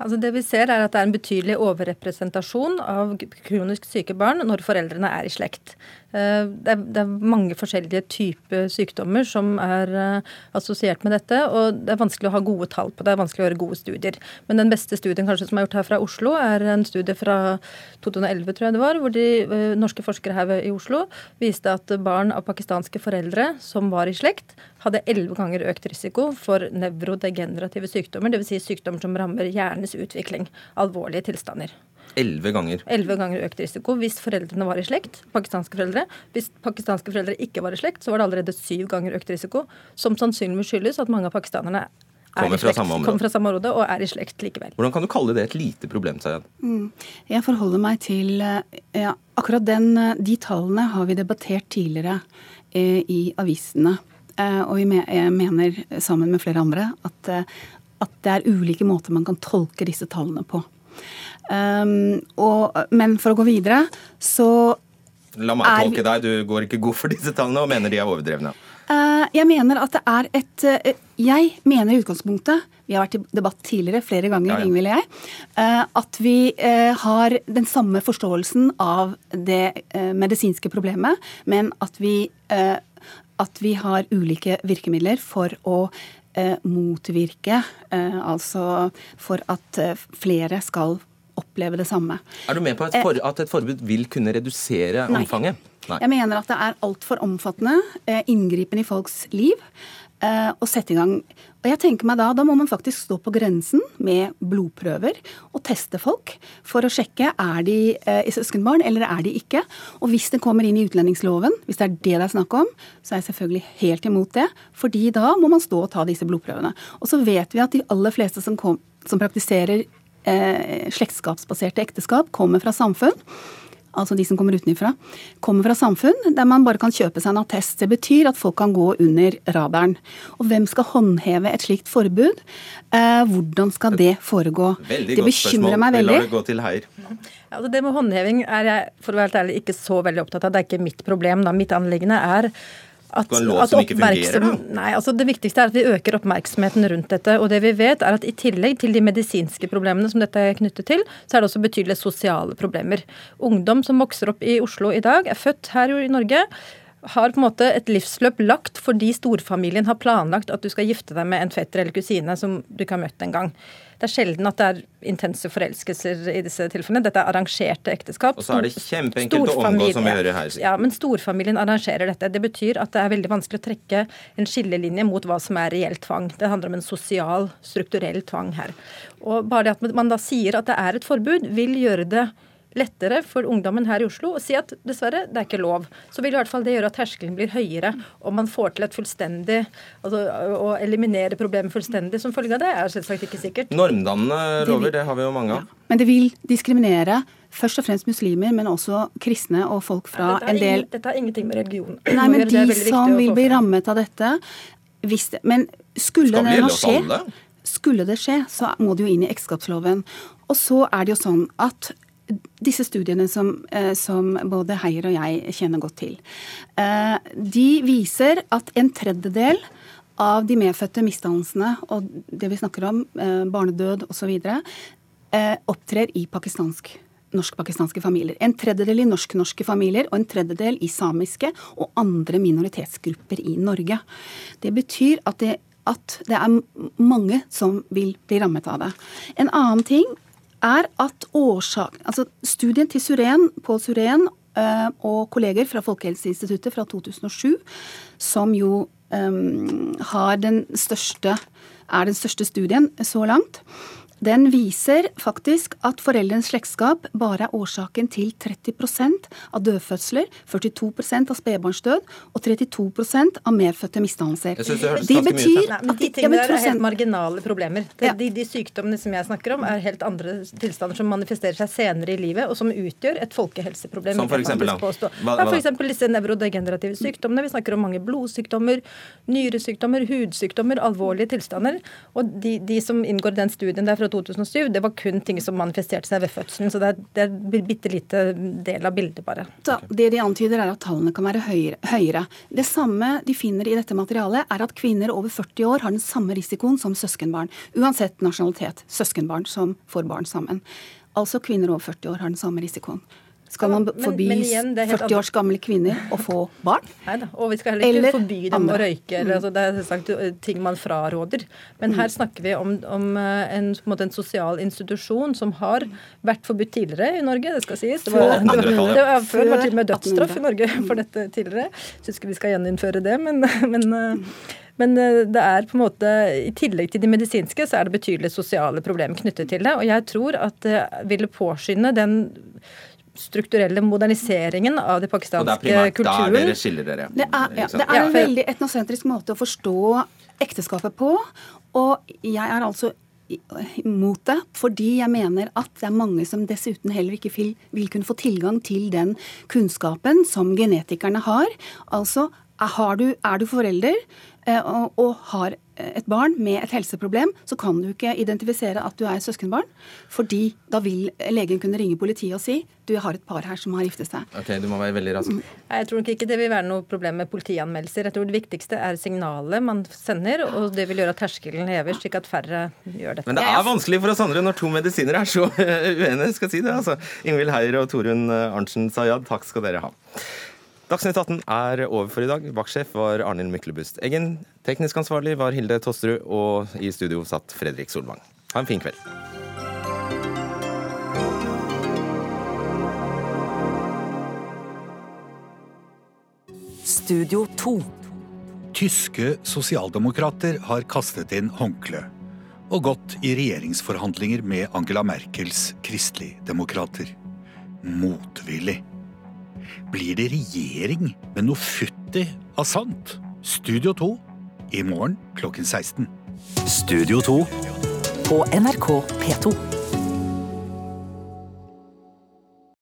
Altså det vi ser er at det er en betydelig overrepresentasjon av kronisk syke barn når foreldrene er i slekt. Eh, det er, det er, mange forskjellige typer sykdommer som er uh, assosiert med dette, og det er vanskelig å ha gode tall på det. Det er vanskelig å gjøre gode studier. Men den beste studien kanskje som er gjort her fra Oslo, er en studie fra 2011, tror jeg det var, hvor de uh, norske forskere her i Oslo viste at barn av pakistanske foreldre som var i slekt, hadde elleve ganger økt risiko for nevrodegenerative sykdommer, dvs. Si sykdommer som rammer hjernens utvikling. Alvorlige tilstander. Elleve ganger. 11 ganger økt risiko hvis foreldrene var i slekt. pakistanske foreldre. Hvis pakistanske foreldre ikke var i slekt, så var det allerede syv ganger økt risiko. Som sannsynligvis skyldes at mange av pakistanerne kommer fra, samme kommer fra samme område og er i slekt likevel. Hvordan kan du kalle det et lite problem? Mm. Jeg forholder meg til ja, Akkurat den, de tallene har vi debattert tidligere eh, i avisene. Eh, og vi mener sammen med flere andre at, eh, at det er ulike måter man kan tolke disse tallene på. Um, og, men for å gå videre, så La meg er, tolke deg, du går ikke god for disse tallene og mener de er overdrevne. Uh, jeg mener at det er et uh, Jeg mener i utgangspunktet Vi har vært i debatt tidligere flere ganger, ja, ja. Ingvild og jeg. Uh, at vi har den samme forståelsen av det medisinske problemet, men at vi, at vi har ulike virkemidler for å motvirke, altså for at flere skal oppleve det samme. Er du med på for, at et forbud vil kunne redusere Nei. omfanget? Nei. Jeg mener at det er altfor omfattende, eh, inngripen i folks liv. Eh, å sette i gang. Og jeg tenker meg Da da må man faktisk stå på grensen med blodprøver og teste folk for å sjekke er de eh, i søskenbarn eller er de ikke. Og hvis det kommer inn i utlendingsloven, hvis det er det det er snakk om, så er jeg selvfølgelig helt imot det. fordi da må man stå og ta disse blodprøvene. Og så vet vi at de aller fleste som, kom, som praktiserer eh, slektskapsbaserte ekteskap kommer fra samfunn altså de som kommer utenfra, kommer fra samfunn der man bare kan kjøpe seg en attest. Det betyr at folk kan gå under radaren. Og hvem skal håndheve et slikt forbud? Eh, hvordan skal det foregå? Veldig det bekymrer meg veldig. La det gå til Heier. Altså det med håndheving er jeg for å være helt ærlig ikke så veldig opptatt av. Det er ikke mitt problem. Da. Mitt anliggende er at, at fungerer? Nei, altså Det viktigste er at vi øker oppmerksomheten rundt dette. Og det vi vet er at i tillegg til de medisinske problemene som dette er knyttet til, så er det også betydelige sosiale problemer. Ungdom som vokser opp i Oslo i dag, er født her i Norge har på en måte et livsløp lagt fordi storfamilien har planlagt at du skal gifte deg med en fetter eller kusine som du ikke har møtt en gang. Det er sjelden at det er intense forelskelser i disse tilfellene. Dette er arrangerte ekteskap. Og så er det kjempeenkelt å omgå, som vi hører her. Ja, men storfamilien arrangerer dette. Det betyr at det er veldig vanskelig å trekke en skillelinje mot hva som er reell tvang. Det handler om en sosial, strukturell tvang her. Og bare det at man da sier at det er et forbud, vil gjøre det lettere for ungdommen her i Oslo å si at dessverre, det er ikke lov. Så vil i hvert fall det gjøre at terskelen blir høyere, og man får til et fullstendig altså Å eliminere problemet fullstendig som følge av det, er selvsagt ikke sikkert. Normdannende lover, det har vi jo mange av. Ja. Men det vil diskriminere først og fremst muslimer, men også kristne og folk fra ja, en del ingen, Dette har ingenting med religion Nei, men de som vil bli rammet av dette hvis det, Men skulle det, nå skje, skulle det skje, så må det jo inn i ekteskapsloven. Og så er det jo sånn at disse studiene som, eh, som, både Heier og jeg kjenner godt til, eh, de viser at en tredjedel av de medfødte misdannelsene og det vi snakker om, eh, barnedød osv., opptrer i pakistansk norsk-pakistanske familier. En tredjedel i norsk-norske familier og en tredjedel i samiske og andre minoritetsgrupper i Norge. Det betyr at det at det er mange som vil bli rammet av det. En annen ting er at årsak, altså Studien til Suren, Pål Suren eh, og kolleger fra Folkehelseinstituttet fra 2007, som jo um, har den største, er den største studien så langt, den viser faktisk at foreldrenes slektskap bare er årsaken til 30% av dødfødsler, 42% av spedbarnsdød og 32% av medfødte misdannelser. De betyr Nei, men De tingene der er helt marginale problemer. De, ja. de, de, sykdommene som jeg snakker om, er helt andre tilstander som manifesterer seg senere i livet, og som utgjør et folkehelseproblem. Som for eksempel, hva, ja, for disse nevrodegenerative sykdommene. Vi snakker om mange blodsykdommer, nyresykdommer, hudsykdommer, alvorlige tilstander. Og de, de som inngår i den studien der fra 2007, det var kun ting som manifesterte seg ved fødselen. Så det er, det er en bitte lite del av bildet, bare. Så det de antyder, er at tallene kan være høyere. Det samme de finner i dette materialet, er at kvinner over 40 år har den samme risikoen som søskenbarn. Uansett nasjonalitet. Søskenbarn som får barn sammen. Altså kvinner over 40 år har den samme risikoen. Skal man forby 40 års gamle kvinner å få barn? Nei da. Og vi skal heller ikke eller forby dem andre. å røyke. Eller, altså, det er selvsagt ting man fraråder. Men her mm. snakker vi om, om eh, en, en, en, sosial institusjon som har vært forbudt tidligere i Norge, det skal sies. Det var, det var, det var, før det var til og med dødsstraff i Norge for dette tidligere. Syns ikke vi skal gjeninnføre det, men, men eh, men eh, det er på en måte, i tillegg til de medisinske, så er det betydelige sosiale problemer knyttet til det. Og jeg tror at det ville påskynde den strukturelle moderniseringen av det pakistanske kulturen. Og det er primært der dere skiller dere. Det er, ja, det er en veldig etnosentrisk måte å forstå ekteskapet på. Og jeg er altså imot det, fordi jeg mener at det er mange som dessuten heller ikke vil, vil kunne få tilgang til den kunnskapen som genetikerne har. Altså, er du, er du forelder og, og har et barn med et helseproblem, så kan du ikke identifisere at du er søskenbarn. Fordi da vil legen kunne ringe politiet og si du har et par her som har giftet seg. Ok, du må være veldig rask. Mm. Jeg tror nok ikke det vil være noe problem med politianmeldelser. Jeg tror det viktigste er signalet man sender, og det vil gjøre at terskelen hever, slik at færre gjør dette. Men det er vanskelig for oss andre når to medisinere er så uenige, skal jeg si det. altså. Ingvild Heier og Torunn Arntzen Sayad, takk skal dere ha. Dagsnytt 18 er over for i dag. Vaktsjef var Arnhild Myklebust Eggen. Teknisk ansvarlig var Hilde Tosterud, og i studio satt Fredrik Solvang. Ha en fin kveld. Studio 2. Tyske sosialdemokrater har kastet inn håndkle og gått i regjeringsforhandlinger med Angela Merkels kristeligdemokrater. Motvillig. Blir det regjering med noe futti av sant? Studio 2 i morgen klokken 16. Studio 2 på NRK P2.